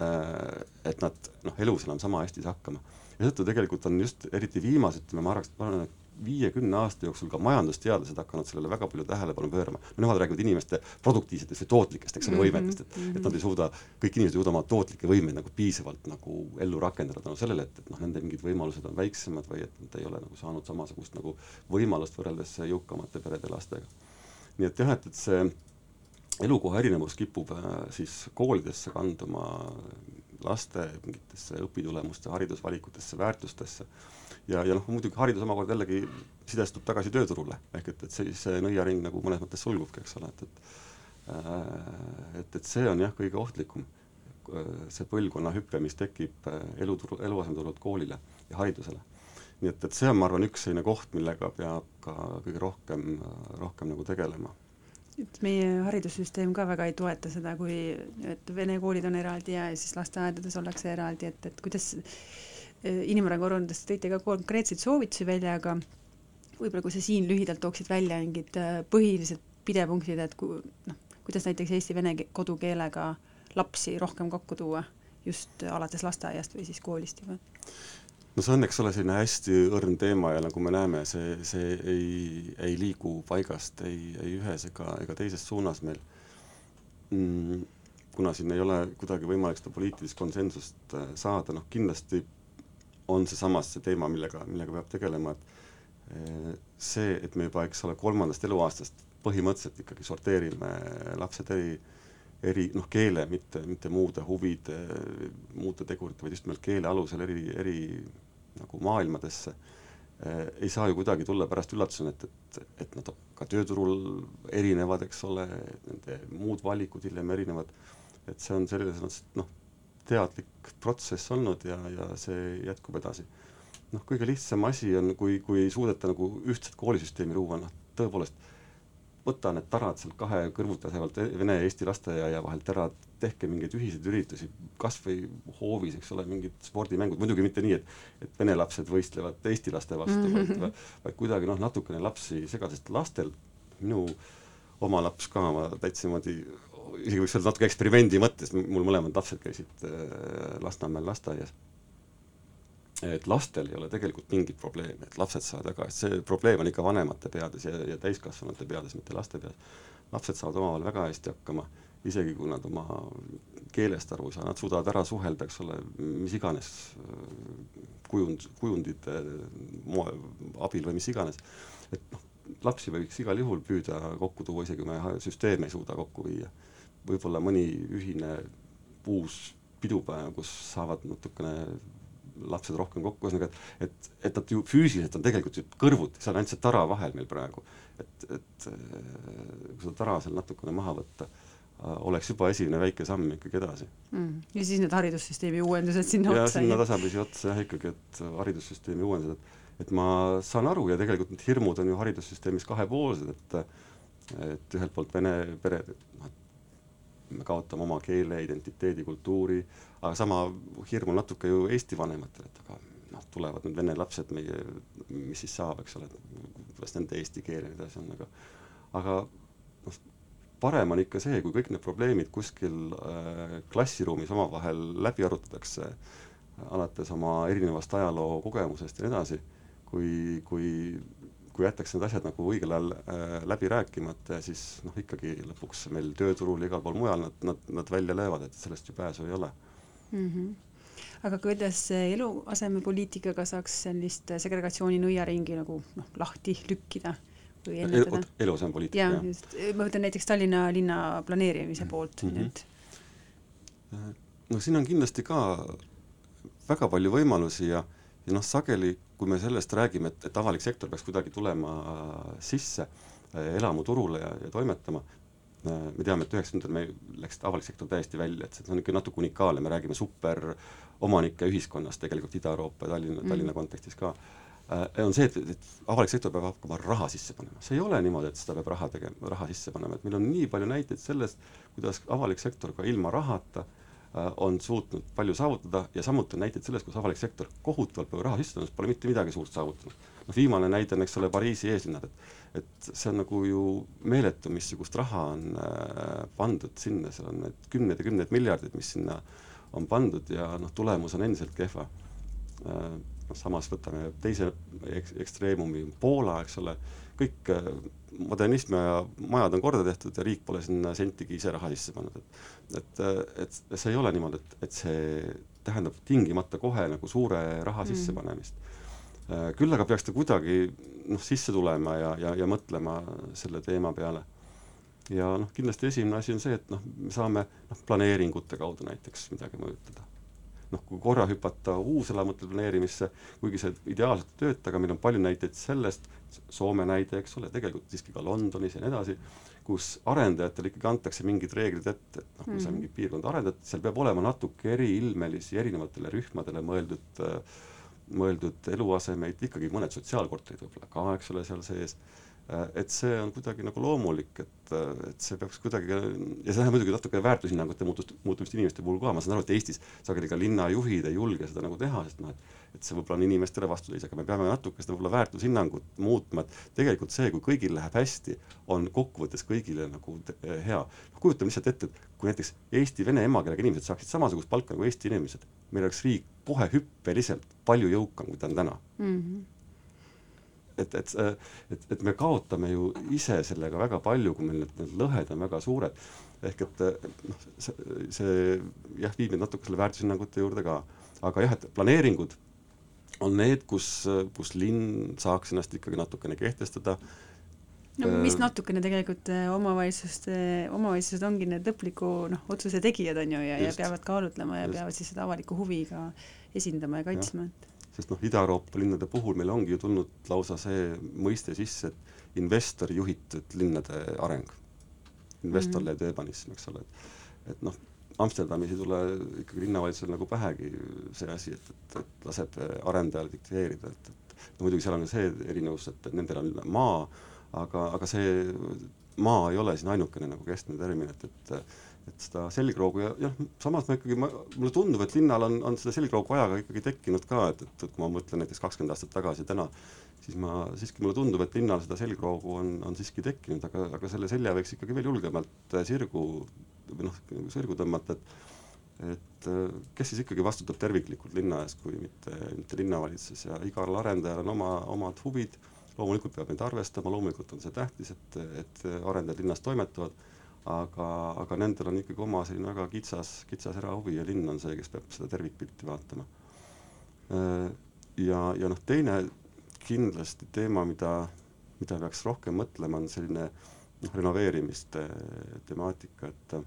äh, et nad noh, elus enam sama hästi ei saa hakkama ja seetõttu tegelikult on just eriti viimased, ütleme, ma arvaks, ma arvan, et viiekümne aasta jooksul ka majandusteadlased hakanud sellele väga palju tähelepanu pöörama. nemad räägivad inimeste produktiivsetest või tootlikest, eks ole mm -hmm., võimetest, et mm, -hmm. et nad ei suuda, kõik inimesed ei suuda oma tootlikke võimeid nagu piisavalt nagu ellu rakendada tänu no sellele, et, et noh, nende mingid võimalused on väiksemad või et nad ei ole nagu saanud samasugust nagu võimalust võrreldes jõukamate perede lastega. nii et jah, et, et see elukoha erinevus kipub äh, siis koolidesse kanduma laste mingitesse õpitulemuste, haridusvalikutesse, väärtustesse. ja, ja noh, muidugi haridus omakorda jällegi sidestub tagasi tööturule, ehk et, et see, see nõiaring nagu mõnes mõttes sulgubki, eks ole, et, et äh, et, et see on jah, kõige ohtlikum, see põlvkonna hüpe, mis tekib äh, eluturu, eluasemeturult koolile ja haridusele. nii et, et see on, ma arvan, üks selline koht, millega peab ka kõige rohkem, rohkem nagu tegelema et meie haridussüsteem ka väga ei toeta seda, kui, et vene koolid on eraldi ja siis lasteaedades ollakse eraldi, et, et kuidas eh, inimarengu aruandes tõite ka konkreetseid soovitusi välja, aga võib-olla kui sa siin lühidalt tooksid välja mingid eh, põhilised pidepunktid, et ku, noh, kuidas näiteks eesti-vene kodukeelega lapsi rohkem kokku tuua just alates lasteaiast või siis koolist juba? No see on, eks ole, selline hästi õrn teema ja nagu me näeme, see, see ei, ei liigu paigast ei, ei ühes ega, ega teises suunas meil mm,. kuna siin ei ole kuidagi võimalik seda poliitilist konsensust äh, saada, noh kindlasti on see samas see teema, millega, millega peab tegelema, et äh, see, et me juba, eks ole, kolmandast eluaastast põhimõtteliselt ikkagi sorteerime lapsed eri, eri, noh, keele, mitte, mitte muude huvide, muude tegurite, vaid just nimelt keele alusel eri, eri nagu maailmadesse eh,, ei saa ju kuidagi tulla pärast üllatusena, et, et, et nad ka tööturul erinevad, eks ole, nende muud valikud hiljem erinevad, et see on selles mõttes, et noh, teadlik protsess olnud ja, ja see jätkub edasi. noh, kõige lihtsam asi on, kui, kui suudeta nagu ühtset koolisüsteemi luua, noh tõepoolest, võta need tarad sealt kahe kõrvuti asevalt vene ja eesti lasteaia vahelt ära, tehke mingeid ühiseid üritusi, kas või hoovis, eks ole, mingid spordimängud, muidugi mitte nii, et et vene lapsed võistlevad eesti laste vastu mm, -hmm. vaid, vaid kuidagi noh, natukene lapsi segada, sest lastel, minu oma laps ka, ma täitsa niimoodi isegi võiks öelda natuke eksperimendi mõttes, mul mõlemad lapsed käisid äh, Lasnamäel lasteaias et lastel ei ole tegelikult mingit probleemi, et lapsed saavad väga see probleem on ikka vanemate peades ja, ja täiskasvanute peades, mitte laste peas. lapsed saavad omavahel väga hästi hakkama, isegi kui nad oma keelest aru ei saa, nad suudavad ära suhelda, eks ole, mis iganes kujund, kujundite moe, abil või mis iganes. et noh, lapsi võiks igal juhul püüda kokku tuua, isegi kui me süsteeme ei suuda kokku viia. võib-olla mõni ühine uus pidupäev, kus saavad natukene lapsed rohkem kokku, ühesõnaga et, et, et nad ju füüsiliselt on tegelikult ju kõrvuti, seal on ainult see tara vahel meil praegu. et, et kui seda tara seal natukene maha võtta, äh, oleks juba esimene väike samm ikkagi edasi mm.. ja siis need haridussüsteemi uuendused sinna ja, otsa? sinna tasapisi otsa jah ikkagi, et haridussüsteemi uuendused, et et ma saan aru ja tegelikult need hirmud on ju haridussüsteemis kahepoolsed, et et ühelt poolt vene pered, noh, et me kaotame oma keele, identiteedi, kultuuri, aga sama hirm on natuke ju Eesti vanematel, et aga noh, tulevad need vene lapsed meie, mis siis saab, eks ole, et kuidas nende eesti keel ja nii edasi on, aga aga noh, parem on ikka see, kui kõik need probleemid kuskil äh, klassiruumis omavahel läbi arutatakse, alates oma erinevast ajaloo kogemusest ja nii edasi, kui, kui kui jätakse need asjad nagu õigel ajal äh, läbi rääkimata ja siis noh, ikkagi lõpuks meil tööturul ja igal pool mujal nad, nad, nad välja löövad, et sellest ju pääsu ei ole mm. -hmm aga kuidas eluasemepoliitikaga saaks sellist segregatsiooni nõiaringi nagu noh, lahti lükkida või ennetada? eluasemepoliitika, jah? just, ma mõtlen näiteks Tallinna linna planeerimise mhm. poolt mm, -hmm. et no siin on kindlasti ka väga palju võimalusi ja, ja noh, sageli kui me sellest räägime, et, et avalik sektor peaks kuidagi tulema sisse elamuturule ja, ja toimetama, me teame, et üheksakümnendatel meil läks avalik sektor täiesti välja, et see on ikka natuke unikaalne, me räägime superomanike ühiskonnast tegelikult Ida-Euroopa ja Tallinna mm., Tallinna kontekstis ka äh,, on see, et, et avalik sektor peab hakkama raha sisse panema, see ei ole niimoodi, et seda peab raha tegema, raha sisse panema, et meil on nii palju näiteid sellest, kuidas avalik sektor ka ilma rahata äh, on suutnud palju saavutada ja samuti on näiteid sellest, kus avalik sektor kohutavalt palju raha sisse pannud, pole mitte midagi suurt saavutanud noh, viimane näide on, eks ole, Pariisi eeslinnad, et et see on nagu ju meeletu, missugust raha on äh, pandud sinna, seal on need kümned ja kümned miljardid, mis sinna on pandud ja noh, tulemus on endiselt kehva äh,. noh, samas võtame teise eks-, ekstreemumi, Poola, eks ole, kõik äh, modernism ja majad on korda tehtud ja riik pole sinna sentigi ise raha sisse pannud, et et, et see ei ole niimoodi, et, et see tähendab tingimata kohe nagu suure raha mm. sissepanemist Äh, küll aga peaks ta kuidagi noh, sisse tulema ja, ja, ja mõtlema selle teema peale. ja noh, kindlasti esimene asi on see, et noh, me saame noh, planeeringute kaudu näiteks midagi mõjutada. Noh, kui korra hüpata uuselamute planeerimisse, kuigi see ideaalselt ei tööta, aga meil on palju näiteid sellest, Soome näide, eks ole, tegelikult siiski ka Londonis ja nii edasi, kus arendajatele ikkagi antakse mingid reeglid ette, et noh, kui mm -hmm. sa mhm. mingit piirkonda arendad, seal peab olema natuke eriilmelisi erinevatele rühmadele mõeldud mõeldud eluasemeid, ikkagi mõned sotsiaalkorterid võib-olla ka, eks ole, seal sees, et see on kuidagi nagu loomulik, et, äh, et see peaks kuidagi, ja see tähendab muidugi natuke väärtushinnangute muutust, muutumist inimeste puhul ka, ma saan aru, et Eestis sageli ka linnajuhid ei julge seda nagu teha, sest noh, et et see võib-olla on inimestele vastuseis, aga me peame natuke seda võib-olla väärtushinnangut muutma, et tegelikult see, kui kõigil läheb hästi, on kokkuvõttes kõigile nagu hea. kujutame lihtsalt ette, et kui näiteks eesti-vene emakeelega inimesed saaksid samasugust palka nagu Eesti inimesed, meil oleks riik kohe hüppeliselt palju jõukam, kui ta on täna mm. -hmm et, et, et, et me kaotame ju ise sellega väga palju, kui meil need, need lõhed on väga suured. ehk et noh, see, see jah, viib meid natuke selle väärtushinnangute juurde ka. aga jah, et planeeringud on need, kus, kus linn saaks ennast ikkagi natukene kehtestada no mis natukene tegelikult omavalitsuste, omavalitsused ongi need lõpliku noh, otsuse tegijad on ju ja, ja peavad kaalutlema ja just. peavad siis seda avalikku huvi ka esindama ja kaitsma, et sest noh, Ida-Euroopa linnade puhul meil ongi ju tulnud lausa see mõiste sisse, et investori juhitud linnade areng. investor-led mm -hmm. urbanism, eks ole, et et noh, Amsterdamis ei tule ikkagi linnavalitsusel nagu pähegi see asi, et, et, et laseb arendajal dikteerida, et, et no muidugi seal on ka see erinevus, et nendel on maa, aga, aga see maa ei ole siin ainukene nagu keskne termin, et, et et seda selgroogu ja jah, samas ma ikkagi, mulle tundub, et linnal on, on seda selgroogu vaja ka ikkagi tekkinud ka, et, et, kui ma mõtlen näiteks kakskümmend aastat tagasi täna, siis ma siiski, mulle tundub, et linnal seda selgroogu on, on siiski tekkinud, aga, aga selle selja võiks ikkagi veel julgemalt sirgu või noh, sirgu tõmmata, et et kes siis ikkagi vastutab terviklikult linna eest, kui mitte, mitte linnavalitsus ja igal arendajal on oma, omad huvid, loomulikult peab neid arvestama, loomulikult on see tähtis, et, et arendajad linnas toimetavad aga, aga nendel on ikkagi oma selline väga kitsas, kitsas erahuvi ja linn on see, kes peab seda tervikpilti vaatama. Äh, ja, ja noh, teine kindlasti teema, mida, mida peaks rohkem mõtlema, on selline noh, renoveerimiste temaatika, et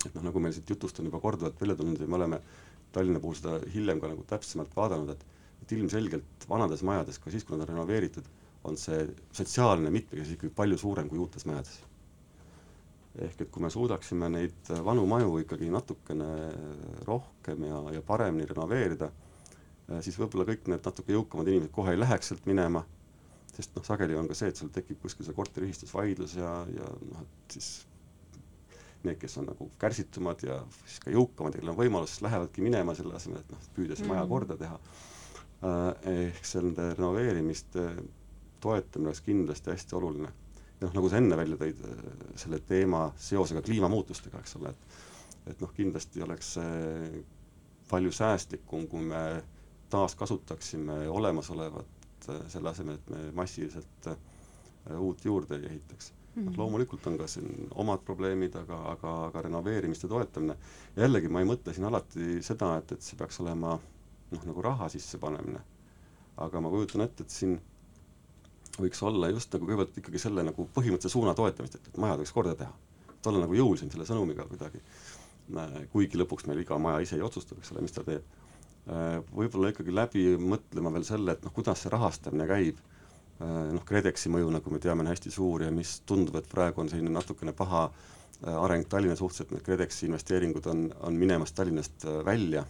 et noh, nagu meil siit jutust on juba korduvalt välja tulnud ja me oleme Tallinna puhul seda hiljem ka nagu täpsemalt vaadanud, et et ilmselgelt vanades majades, ka siis, kui nad on renoveeritud, on see sotsiaalne mitmekesisus ikkagi palju suurem kui uutes majades ehk et kui me suudaksime neid vanu maju ikkagi natukene rohkem ja, ja paremini renoveerida, eh, siis võib-olla kõik need natuke jõukamad inimesed kohe ei läheks sealt minema, sest noh, sageli on ka see, et sul tekib kuskil seal korteriühistus vaidlus ja, ja noh, et siis need, kes on nagu kärsitumad ja siis ka jõukamad ja kellel on võimalus, siis lähevadki minema selle asemel, et noh, püüda see maja mm. korda teha. Eh, ehk nende renoveerimiste toetamine oleks kindlasti hästi oluline noh, nagu sa enne välja tõid, selle teema seosega kliimamuutustega, eks ole, et et noh, kindlasti oleks see palju säästlikum, kui me taaskasutaksime olemasolevat selle asemel, et me massiliselt äh, uut juurde ei ehitaks mm. -hmm. noh, loomulikult on ka siin omad probleemid, aga, aga, aga renoveerimiste toetamine, jällegi ma ei mõtle siin alati seda, et, et see peaks olema noh, nagu raha sissepanemine, aga ma kujutan ette, et siin võiks olla just nagu kõigepealt ikkagi selle nagu põhimõttelise suuna toetamist, et, majad võiks korda teha. et olla nagu jõulisem selle sõnumiga kuidagi. kuigi lõpuks meil iga maja ise ei otsusta, eks ole, mis ta teeb. võib-olla ikkagi läbi mõtlema veel selle, et noh, kuidas see rahastamine käib. noh, KredExi mõju, nagu me teame, on hästi suur ja mis tundub, et praegu on selline natukene paha areng Tallinna suhtes, et need KredExi investeeringud on, on minemas Tallinnast välja.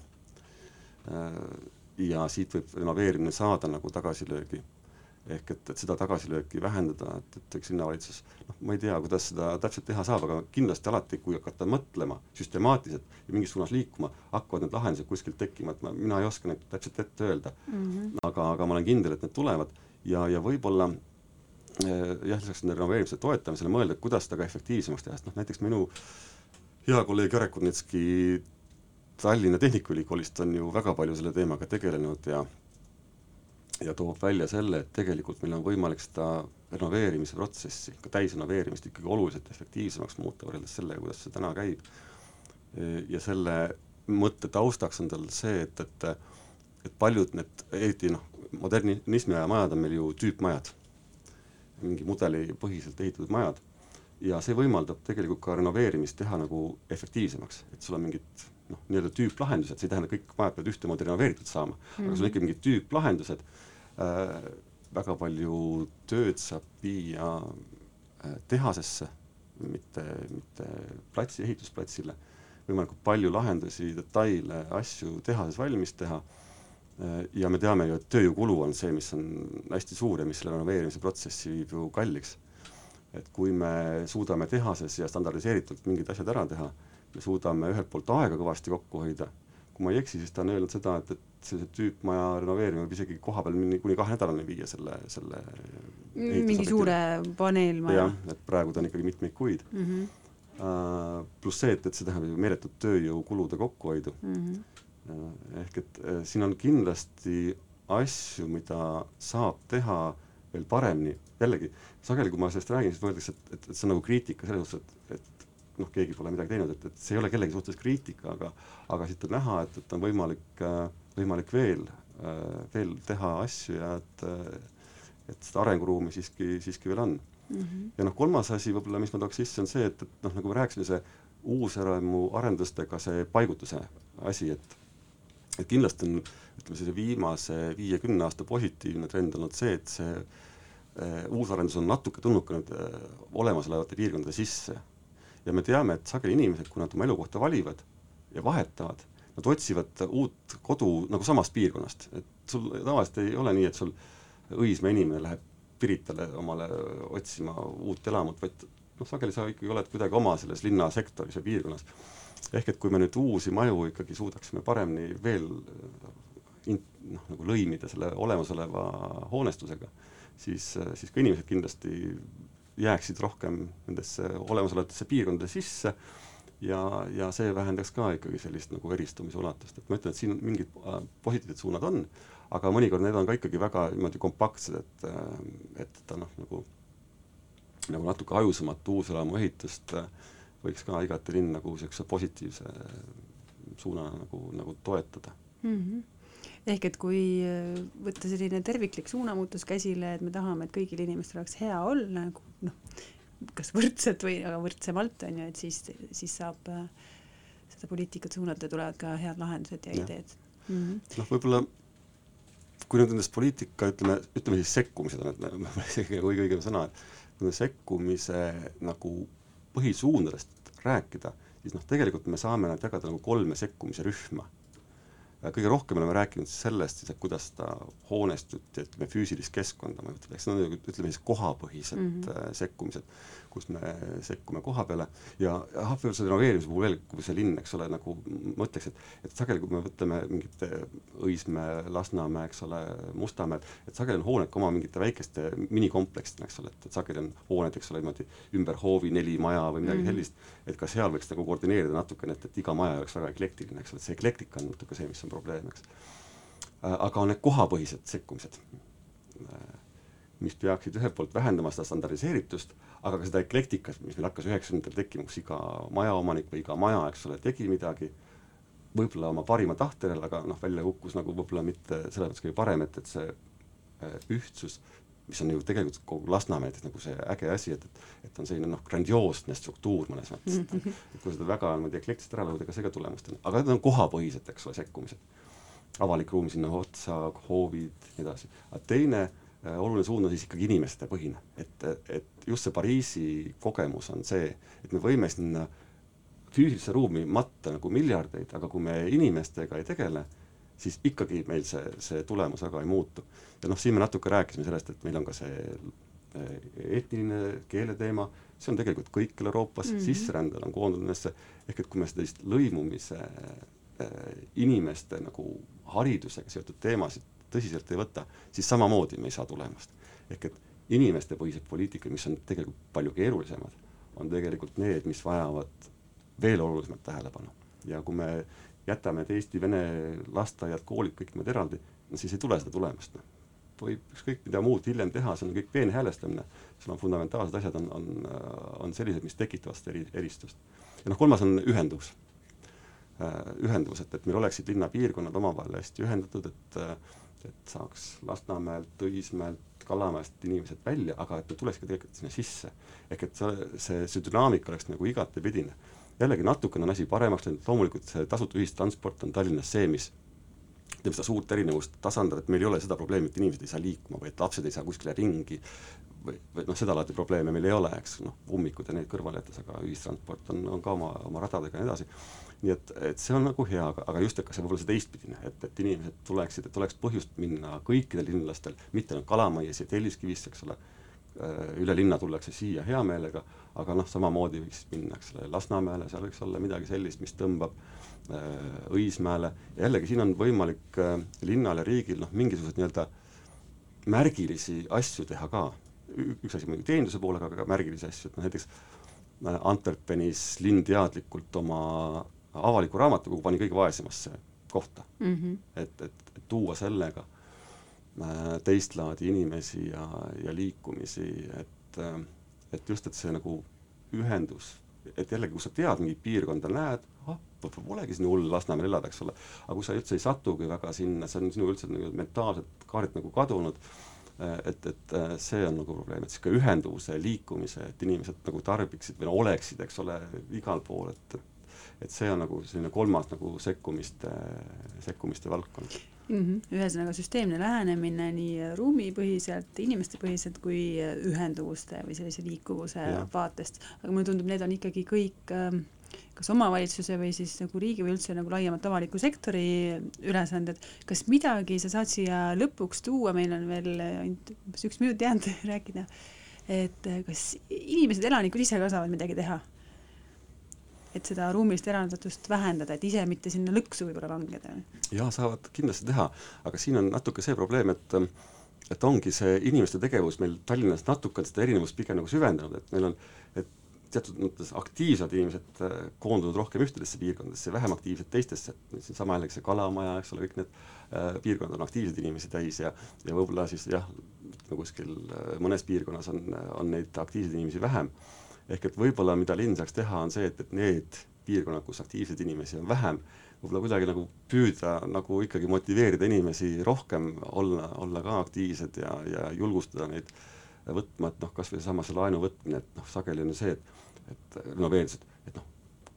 ja siit võib renoveerimine saada nagu tagasilöögi ehk et, et seda tagasilööki vähendada, et, et üks linnavalitsus, noh, ma ei tea, kuidas seda täpselt teha saab, aga kindlasti alati, kui hakata mõtlema süstemaatiliselt ja mingis suunas liikuma, hakkavad need lahendused kuskilt tekkima, et ma, mina ei oska neid täpselt ette öelda mm. -hmm. aga, aga ma olen kindel, et need tulevad ja, ja võib-olla eh, jah, lisaks nende renoveerimise toetamisele mõelda, kuidas seda ka efektiivsemaks teha, sest noh, näiteks minu hea kolleeg Jarek Kurnitski Tallinna Tehnikaülikoolist on ju väga palju selle teemaga tegelenud ja ja toob välja selle, et tegelikult meil on võimalik seda renoveerimise protsessi, ka täisrenoveerimist ikkagi oluliselt efektiivsemaks muuta võrreldes sellega, kuidas see täna käib. ja selle mõtte taustaks on tal see, et, et et paljud need, eriti noh, modernismi aja majad on meil ju tüüpmajad, mingi mudelipõhiselt ehitatud majad, ja see võimaldab tegelikult ka renoveerimist teha nagu efektiivsemaks, et sul on mingid noh, nii-öelda tüüplahendused, see ei tähenda, kõik majad peavad ühtemoodi renoveeritud saama mm, -hmm. aga sul on ikka mingid tüüplahendused äh,, väga palju tööd saab viia äh, tehasesse, mitte, mitte platsi, ehitusplatsile, võimalikult palju lahendusi, detaile, asju tehases valmis teha äh,, ja me teame ju, et tööjõukulu on see, mis on hästi suur ja mis selle renoveerimise protsessi viib ju kalliks. et kui me suudame tehases ja standardiseeritult mingid asjad ära teha, me suudame ühelt poolt aega kõvasti kokku hoida, kui ma ei eksi, siis ta on öelnud seda, et, et sellise tüüpmaja renoveerimine võib isegi koha peal kuni kahe nädalani viia selle, selle mingi suure paneelmaja. jah, et praegu ta on ikkagi mitmeid kuid mm. -hmm. Uh, pluss see, et, et see tähendab ju meeletut tööjõukulude kokkuhoidu mm. -hmm. Uh, ehk et uh, siin on kindlasti asju, mida saab teha veel paremini, jällegi sageli, kui ma sellest räägin, siis mõeldakse, et, et, et see on nagu kriitika selles suhtes, et, et noh, keegi pole midagi teinud, et, et see ei ole kellegi suhtes kriitika, aga aga siit on näha, et, et on võimalik, võimalik veel, veel teha asju ja et et seda arenguruumi siiski, siiski veel on. mm. -hmm. ja noh, kolmas asi võib-olla, mis ma tooks sisse, on see, et, et noh, nagu me rääkisime, see uuseramu arendustega see paigutuse asi, et et kindlasti on ütleme, sellise viimase viie-kümne aasta positiivne trend olnud see, et see äh, uusarendus on natuke tulnud ka nüüd äh, olemasolevate piirkondade sisse. Ja me teame, et sageli inimesed, kui nad oma elukohta valivad ja vahetavad, nad otsivad uut kodu nagu samast piirkonnast, et sul tavaliselt ei ole nii, et sul Õismäe inimene läheb Piritale omale otsima uut elamut, vaid noh, sageli sa ikkagi oled kuidagi oma selles linnasektoris ja piirkonnas. ehk et kui me nüüd uusi maju ikkagi suudaksime paremini veel in-, noh, nagu lõimida selle olemasoleva hoonestusega, siis, siis ka inimesed kindlasti jääksid rohkem nendesse olemasolevatesse piirkondadesse sisse ja, ja see vähendaks ka ikkagi sellist nagu eristumise ulatust, et ma ütlen, et siin mingid äh, positiivsed suunad on, aga mõnikord need on ka ikkagi väga niimoodi kompaktsed, et, äh, et ta noh, nagu nagu natuke ajusamat uuselamu ehitust äh, võiks ka igati linn nagu niisuguse positiivse suuna nagu, nagu toetada mm. -hmm ehk et kui võtta selline terviklik suunamuutus käsile, et me tahame, et kõigil inimestel oleks hea olla, nagu noh, kas võrdselt või aga võrdsemalt, on ju, et siis, siis saab äh, seda poliitikat suunata ja tulevad ka head lahendused ja, ja. ideed. Mm -hmm.. noh, võib-olla kui nüüd nendest poliitika, ütleme, ütleme siis sekkumised on, et võib-olla isegi kõige õigem sõna, et me sekkumise nagu põhisuundadest rääkida, siis noh, tegelikult me saame nad jagada nagu kolme sekkumise rühma kõige rohkem oleme rääkinud sellest siis, et kuidas seda hoonestut ja ütleme, füüsilist keskkonda mõjutada, eks need on ütleme siis kohapõhised mm -hmm. sekkumised, kus me sekkume koha peale ja ahvatavuse renoveerimise puhul veel, kui see linn, eks ole, nagu ma ütleks, et et sageli, kui me mõtleme mingite Õismäe, Lasnamäe, eks ole, Mustamäed, et sageli on hooned ka oma mingite väikeste minikompleksidena, eks ole, et, et sageli on hooned, eks ole, niimoodi ümber hoovi neli maja või midagi mm -hmm. sellist, et ka seal võiks nagu koordineerida natukene, et, et iga maja oleks väga eklektiline, eks ole, et see eklektika on natuke see, mis on probleem, eks. Äh, aga on need kohapõhised sekkumised, äh, mis peaksid ühelt poolt vähendama seda standardiseeritust, aga ka seda eklektikat, mis meil hakkas üheksakümnendatel tekkima, kus iga majaomanik või iga maja, eks ole, tegi midagi, võib-olla oma parima tahte järel, aga noh, välja kukkus nagu võib-olla mitte selles mõttes kõige parem, et, et see äh, ühtsus, mis on ju tegelikult kogu Lasnamäe nagu see äge asi, et, et, et on selline noh, grandioosne struktuur mõnes mõttes, et, mhm. et kui seda väga niimoodi eklektiliselt ära lõhuda, ega see ka tulemust on, aga need on kohapõhised, eks ole, sekkumised. avalik ruum sinna otsa, hoovid, nii edasi. aga teine äh, oluline suund on siis ikkagi inimestepõhine, et, et just see Pariisi kogemus on see, et me võime sinna füüsilisse ruumi matta nagu miljardeid, aga kui me inimestega ei tegele, siis ikkagi meil see, see tulemus väga ei muutu. ja noh, siin me natuke rääkisime sellest, et meil on ka see eh, etniline keeleteema, see on tegelikult kõikjal Euroopas mm, -hmm. sisserändel on koondunud nendesse, ehk et kui me sellist lõimumise äh, inimeste nagu haridusega seotud teemasid tõsiselt ei võta, siis samamoodi me ei saa tulemust. ehk et inimestepõhised poliitikad, mis on tegelikult palju keerulisemad, on tegelikult need, mis vajavad veel olulisemat tähelepanu. ja kui me jätame, et eesti-vene lasteaiad, koolid, kõik niimoodi eraldi, no siis ei tule seda tulemust, noh. võib ükskõik mida muud hiljem teha, see on kõik peenhäälestamine, sul on fundamentaalsed asjad on, on, on sellised, mis tekitavad seda eri, eristust. ja noh, kolmas on ühendus. Äh, ühendus, et, et meil oleksid linnapiirkonnad omavahel hästi ühendatud, et et saaks Lasnamäelt, Õismäelt, Kalamäest inimesed välja, aga et nad tuleksid ka tegelikult sinna sisse. ehk et see, see, see dünaamika oleks nagu igatepidine jällegi natukene on asi paremaks läinud, loomulikult see tasuta ühistransport on Tallinnas see, mis teeb seda suurt erinevust tasandada, et meil ei ole seda probleemi, et inimesed ei saa liikuma või et lapsed ei saa kuskile ringi või, või noh, seda laadi probleeme meil ei ole, eks noh, ummikud ja need kõrvale jättes, aga ühistransport on, on ka oma, oma radadega ja nii edasi. Nii et, et see on nagu hea, aga, aga just, et ka see võib-olla see teistpidine, et, et inimesed tuleksid, et oleks põhjust minna kõikidel linlastel, mitte ainult Kalamaias ja Telliskivisse, eks ole, üle linna tullakse siia hea meelega aga noh, samamoodi võiks minna, eks ole, Lasnamäele, seal võiks olla midagi sellist, mis tõmbab äh, Õismäele, jällegi siin on võimalik äh, linnal ja riigil noh, mingisuguseid nii-öelda märgilisi asju teha ka. üks asi muidugi teeninduse poolega, aga ka märgilisi asju, et noh näiteks äh, Antwerpenis linn teadlikult oma avaliku raamatukogu pani kõige vaesemasse kohta mm. -hmm. et, et, et tuua sellega äh, teist laadi inimesi ja, ja liikumisi, et äh, et just, et see nagu ühendus, et jällegi, kui sa tead mingit piirkonda, näed, ah, polegi siin hull Lasnamäel elada, eks ole, aga kui sa üldse ei satugi väga sinna, see on sinu üldse nagu mentaalselt kaardilt nagu kadunud, et, et see on nagu probleem, et niisugune ühenduvuse, liikumise, et inimesed nagu tarbiksid või no oleksid, eks ole, igal pool, et, et et see on nagu selline kolmas nagu sekkumiste, sekkumiste valdkond mm. -hmm. ühesõnaga süsteemne lähenemine nii ruumipõhiselt, inimestepõhiselt kui ühenduvuste või sellise liikuvuse ja. vaatest, aga mulle tundub, need on ikkagi kõik äh, kas omavalitsuse või siis nagu riigi või üldse nagu laiemalt avaliku sektori ülesanded, kas midagi sa saad siia lõpuks tuua, meil on veel ainult umbes üks minut jäänud rääkida, et kas inimesed, elanikud ise ka saavad midagi teha? Et seda ruumilist eraldatust vähendada, et ise mitte sinna lõksu võib-olla langeda? jaa, saavad kindlasti teha, aga siin on natuke see probleem, et et ongi see inimeste tegevus meil Tallinnas natuke seda erinevust pigem nagu süvendanud, et meil on, et teatud mõttes aktiivsed inimesed äh, koondunud rohkem ühtedesse piirkondadesse vähem aktiivsed teistesse, et siinsama jällegi see Kalamaja, eks ole, kõik need äh, piirkonnad on aktiivseid inimesi täis ja ja võib-olla siis jah, ütleme kuskil äh, mõnes piirkonnas on, on neid aktiivseid inimesi vähem. Ehk et võib-olla mida linn saaks teha, on see, et, et need piirkonnad, kus aktiivseid inimesi on vähem, võib-olla kuidagi nagu püüda nagu ikkagi motiveerida inimesi rohkem olla, olla ka aktiivsed ja, ja julgustada neid võtma, et noh, kas või seesama see laenu võtmine, et noh, sageli on ju see, et et renoveerides, et, et noh,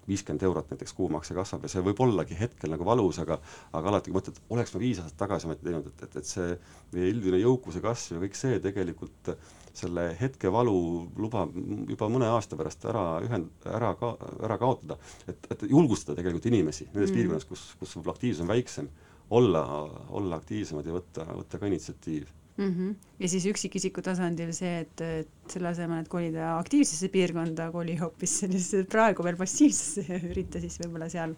viiskümmend eurot näiteks kuumakse kasvab ja see võib ollagi hetkel nagu valus, aga aga alati kui mõtled, oleks ma viis aastat tagasi ometi teinud, et, et, et see meie üldine jõukuse kasv ja kõik see tegelikult selle hetke valu lubab juba mõne aasta pärast ära ühend-, ära ka-, ära kaotada. et, et julgustada tegelikult inimesi nendes mm. piirkondades, kus, kus võib-olla aktiivsus on väiksem, olla, olla aktiivsemad ja võtta, võtta ka initsiatiiv mm. -hmm. ja siis üksikisiku tasandil see, et, et selle asemel, et kolida aktiivsesse piirkonda, koli hoopis sellisesse praegu veel passiivsesse, ürita siis võib-olla seal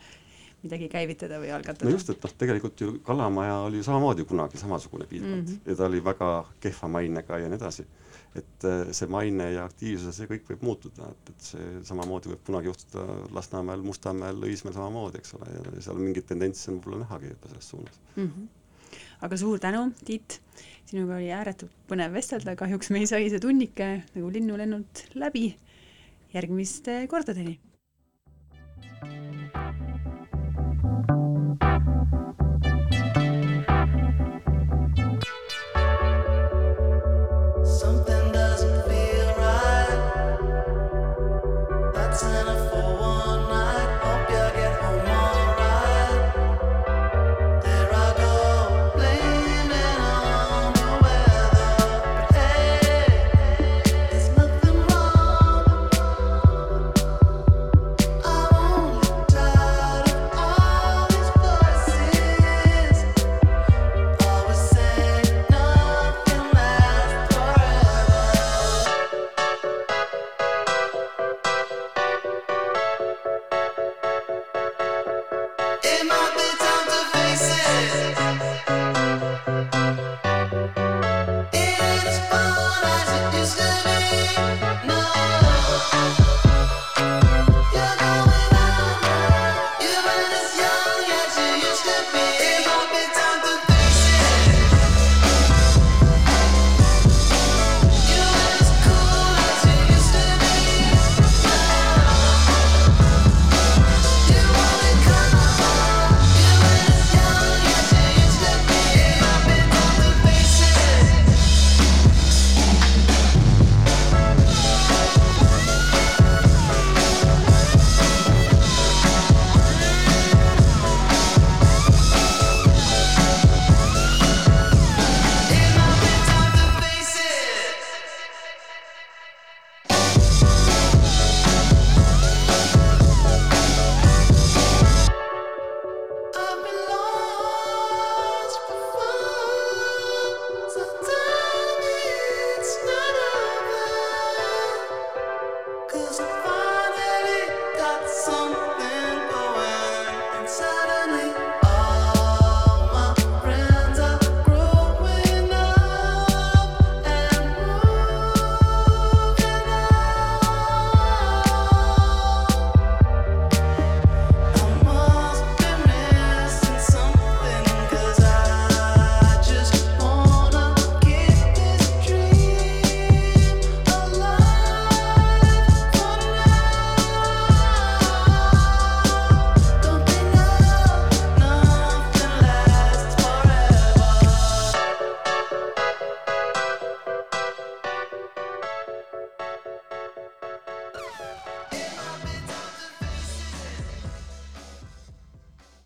midagi käivitada või algatada. no just, et noh, tegelikult ju Kalamaja oli samamoodi kunagi samasugune piirkond mm -hmm. ja ta oli väga kehva mainega ja nii edasi. et äh, see maine ja aktiivsus, see kõik võib muutuda, et, et see samamoodi võib kunagi juhtuda Lasnamäel, Mustamäel, Õismäel samamoodi, eks ole, ja seal mingeid tendentse on võib-olla nähagi juba selles suunas mm. -hmm. Aga suur tänu, Tiit sinuga oli ääretult põnev vestelda, kahjuks meil sai see tunnike nagu linnulennult läbi. järgmiste kordadeni.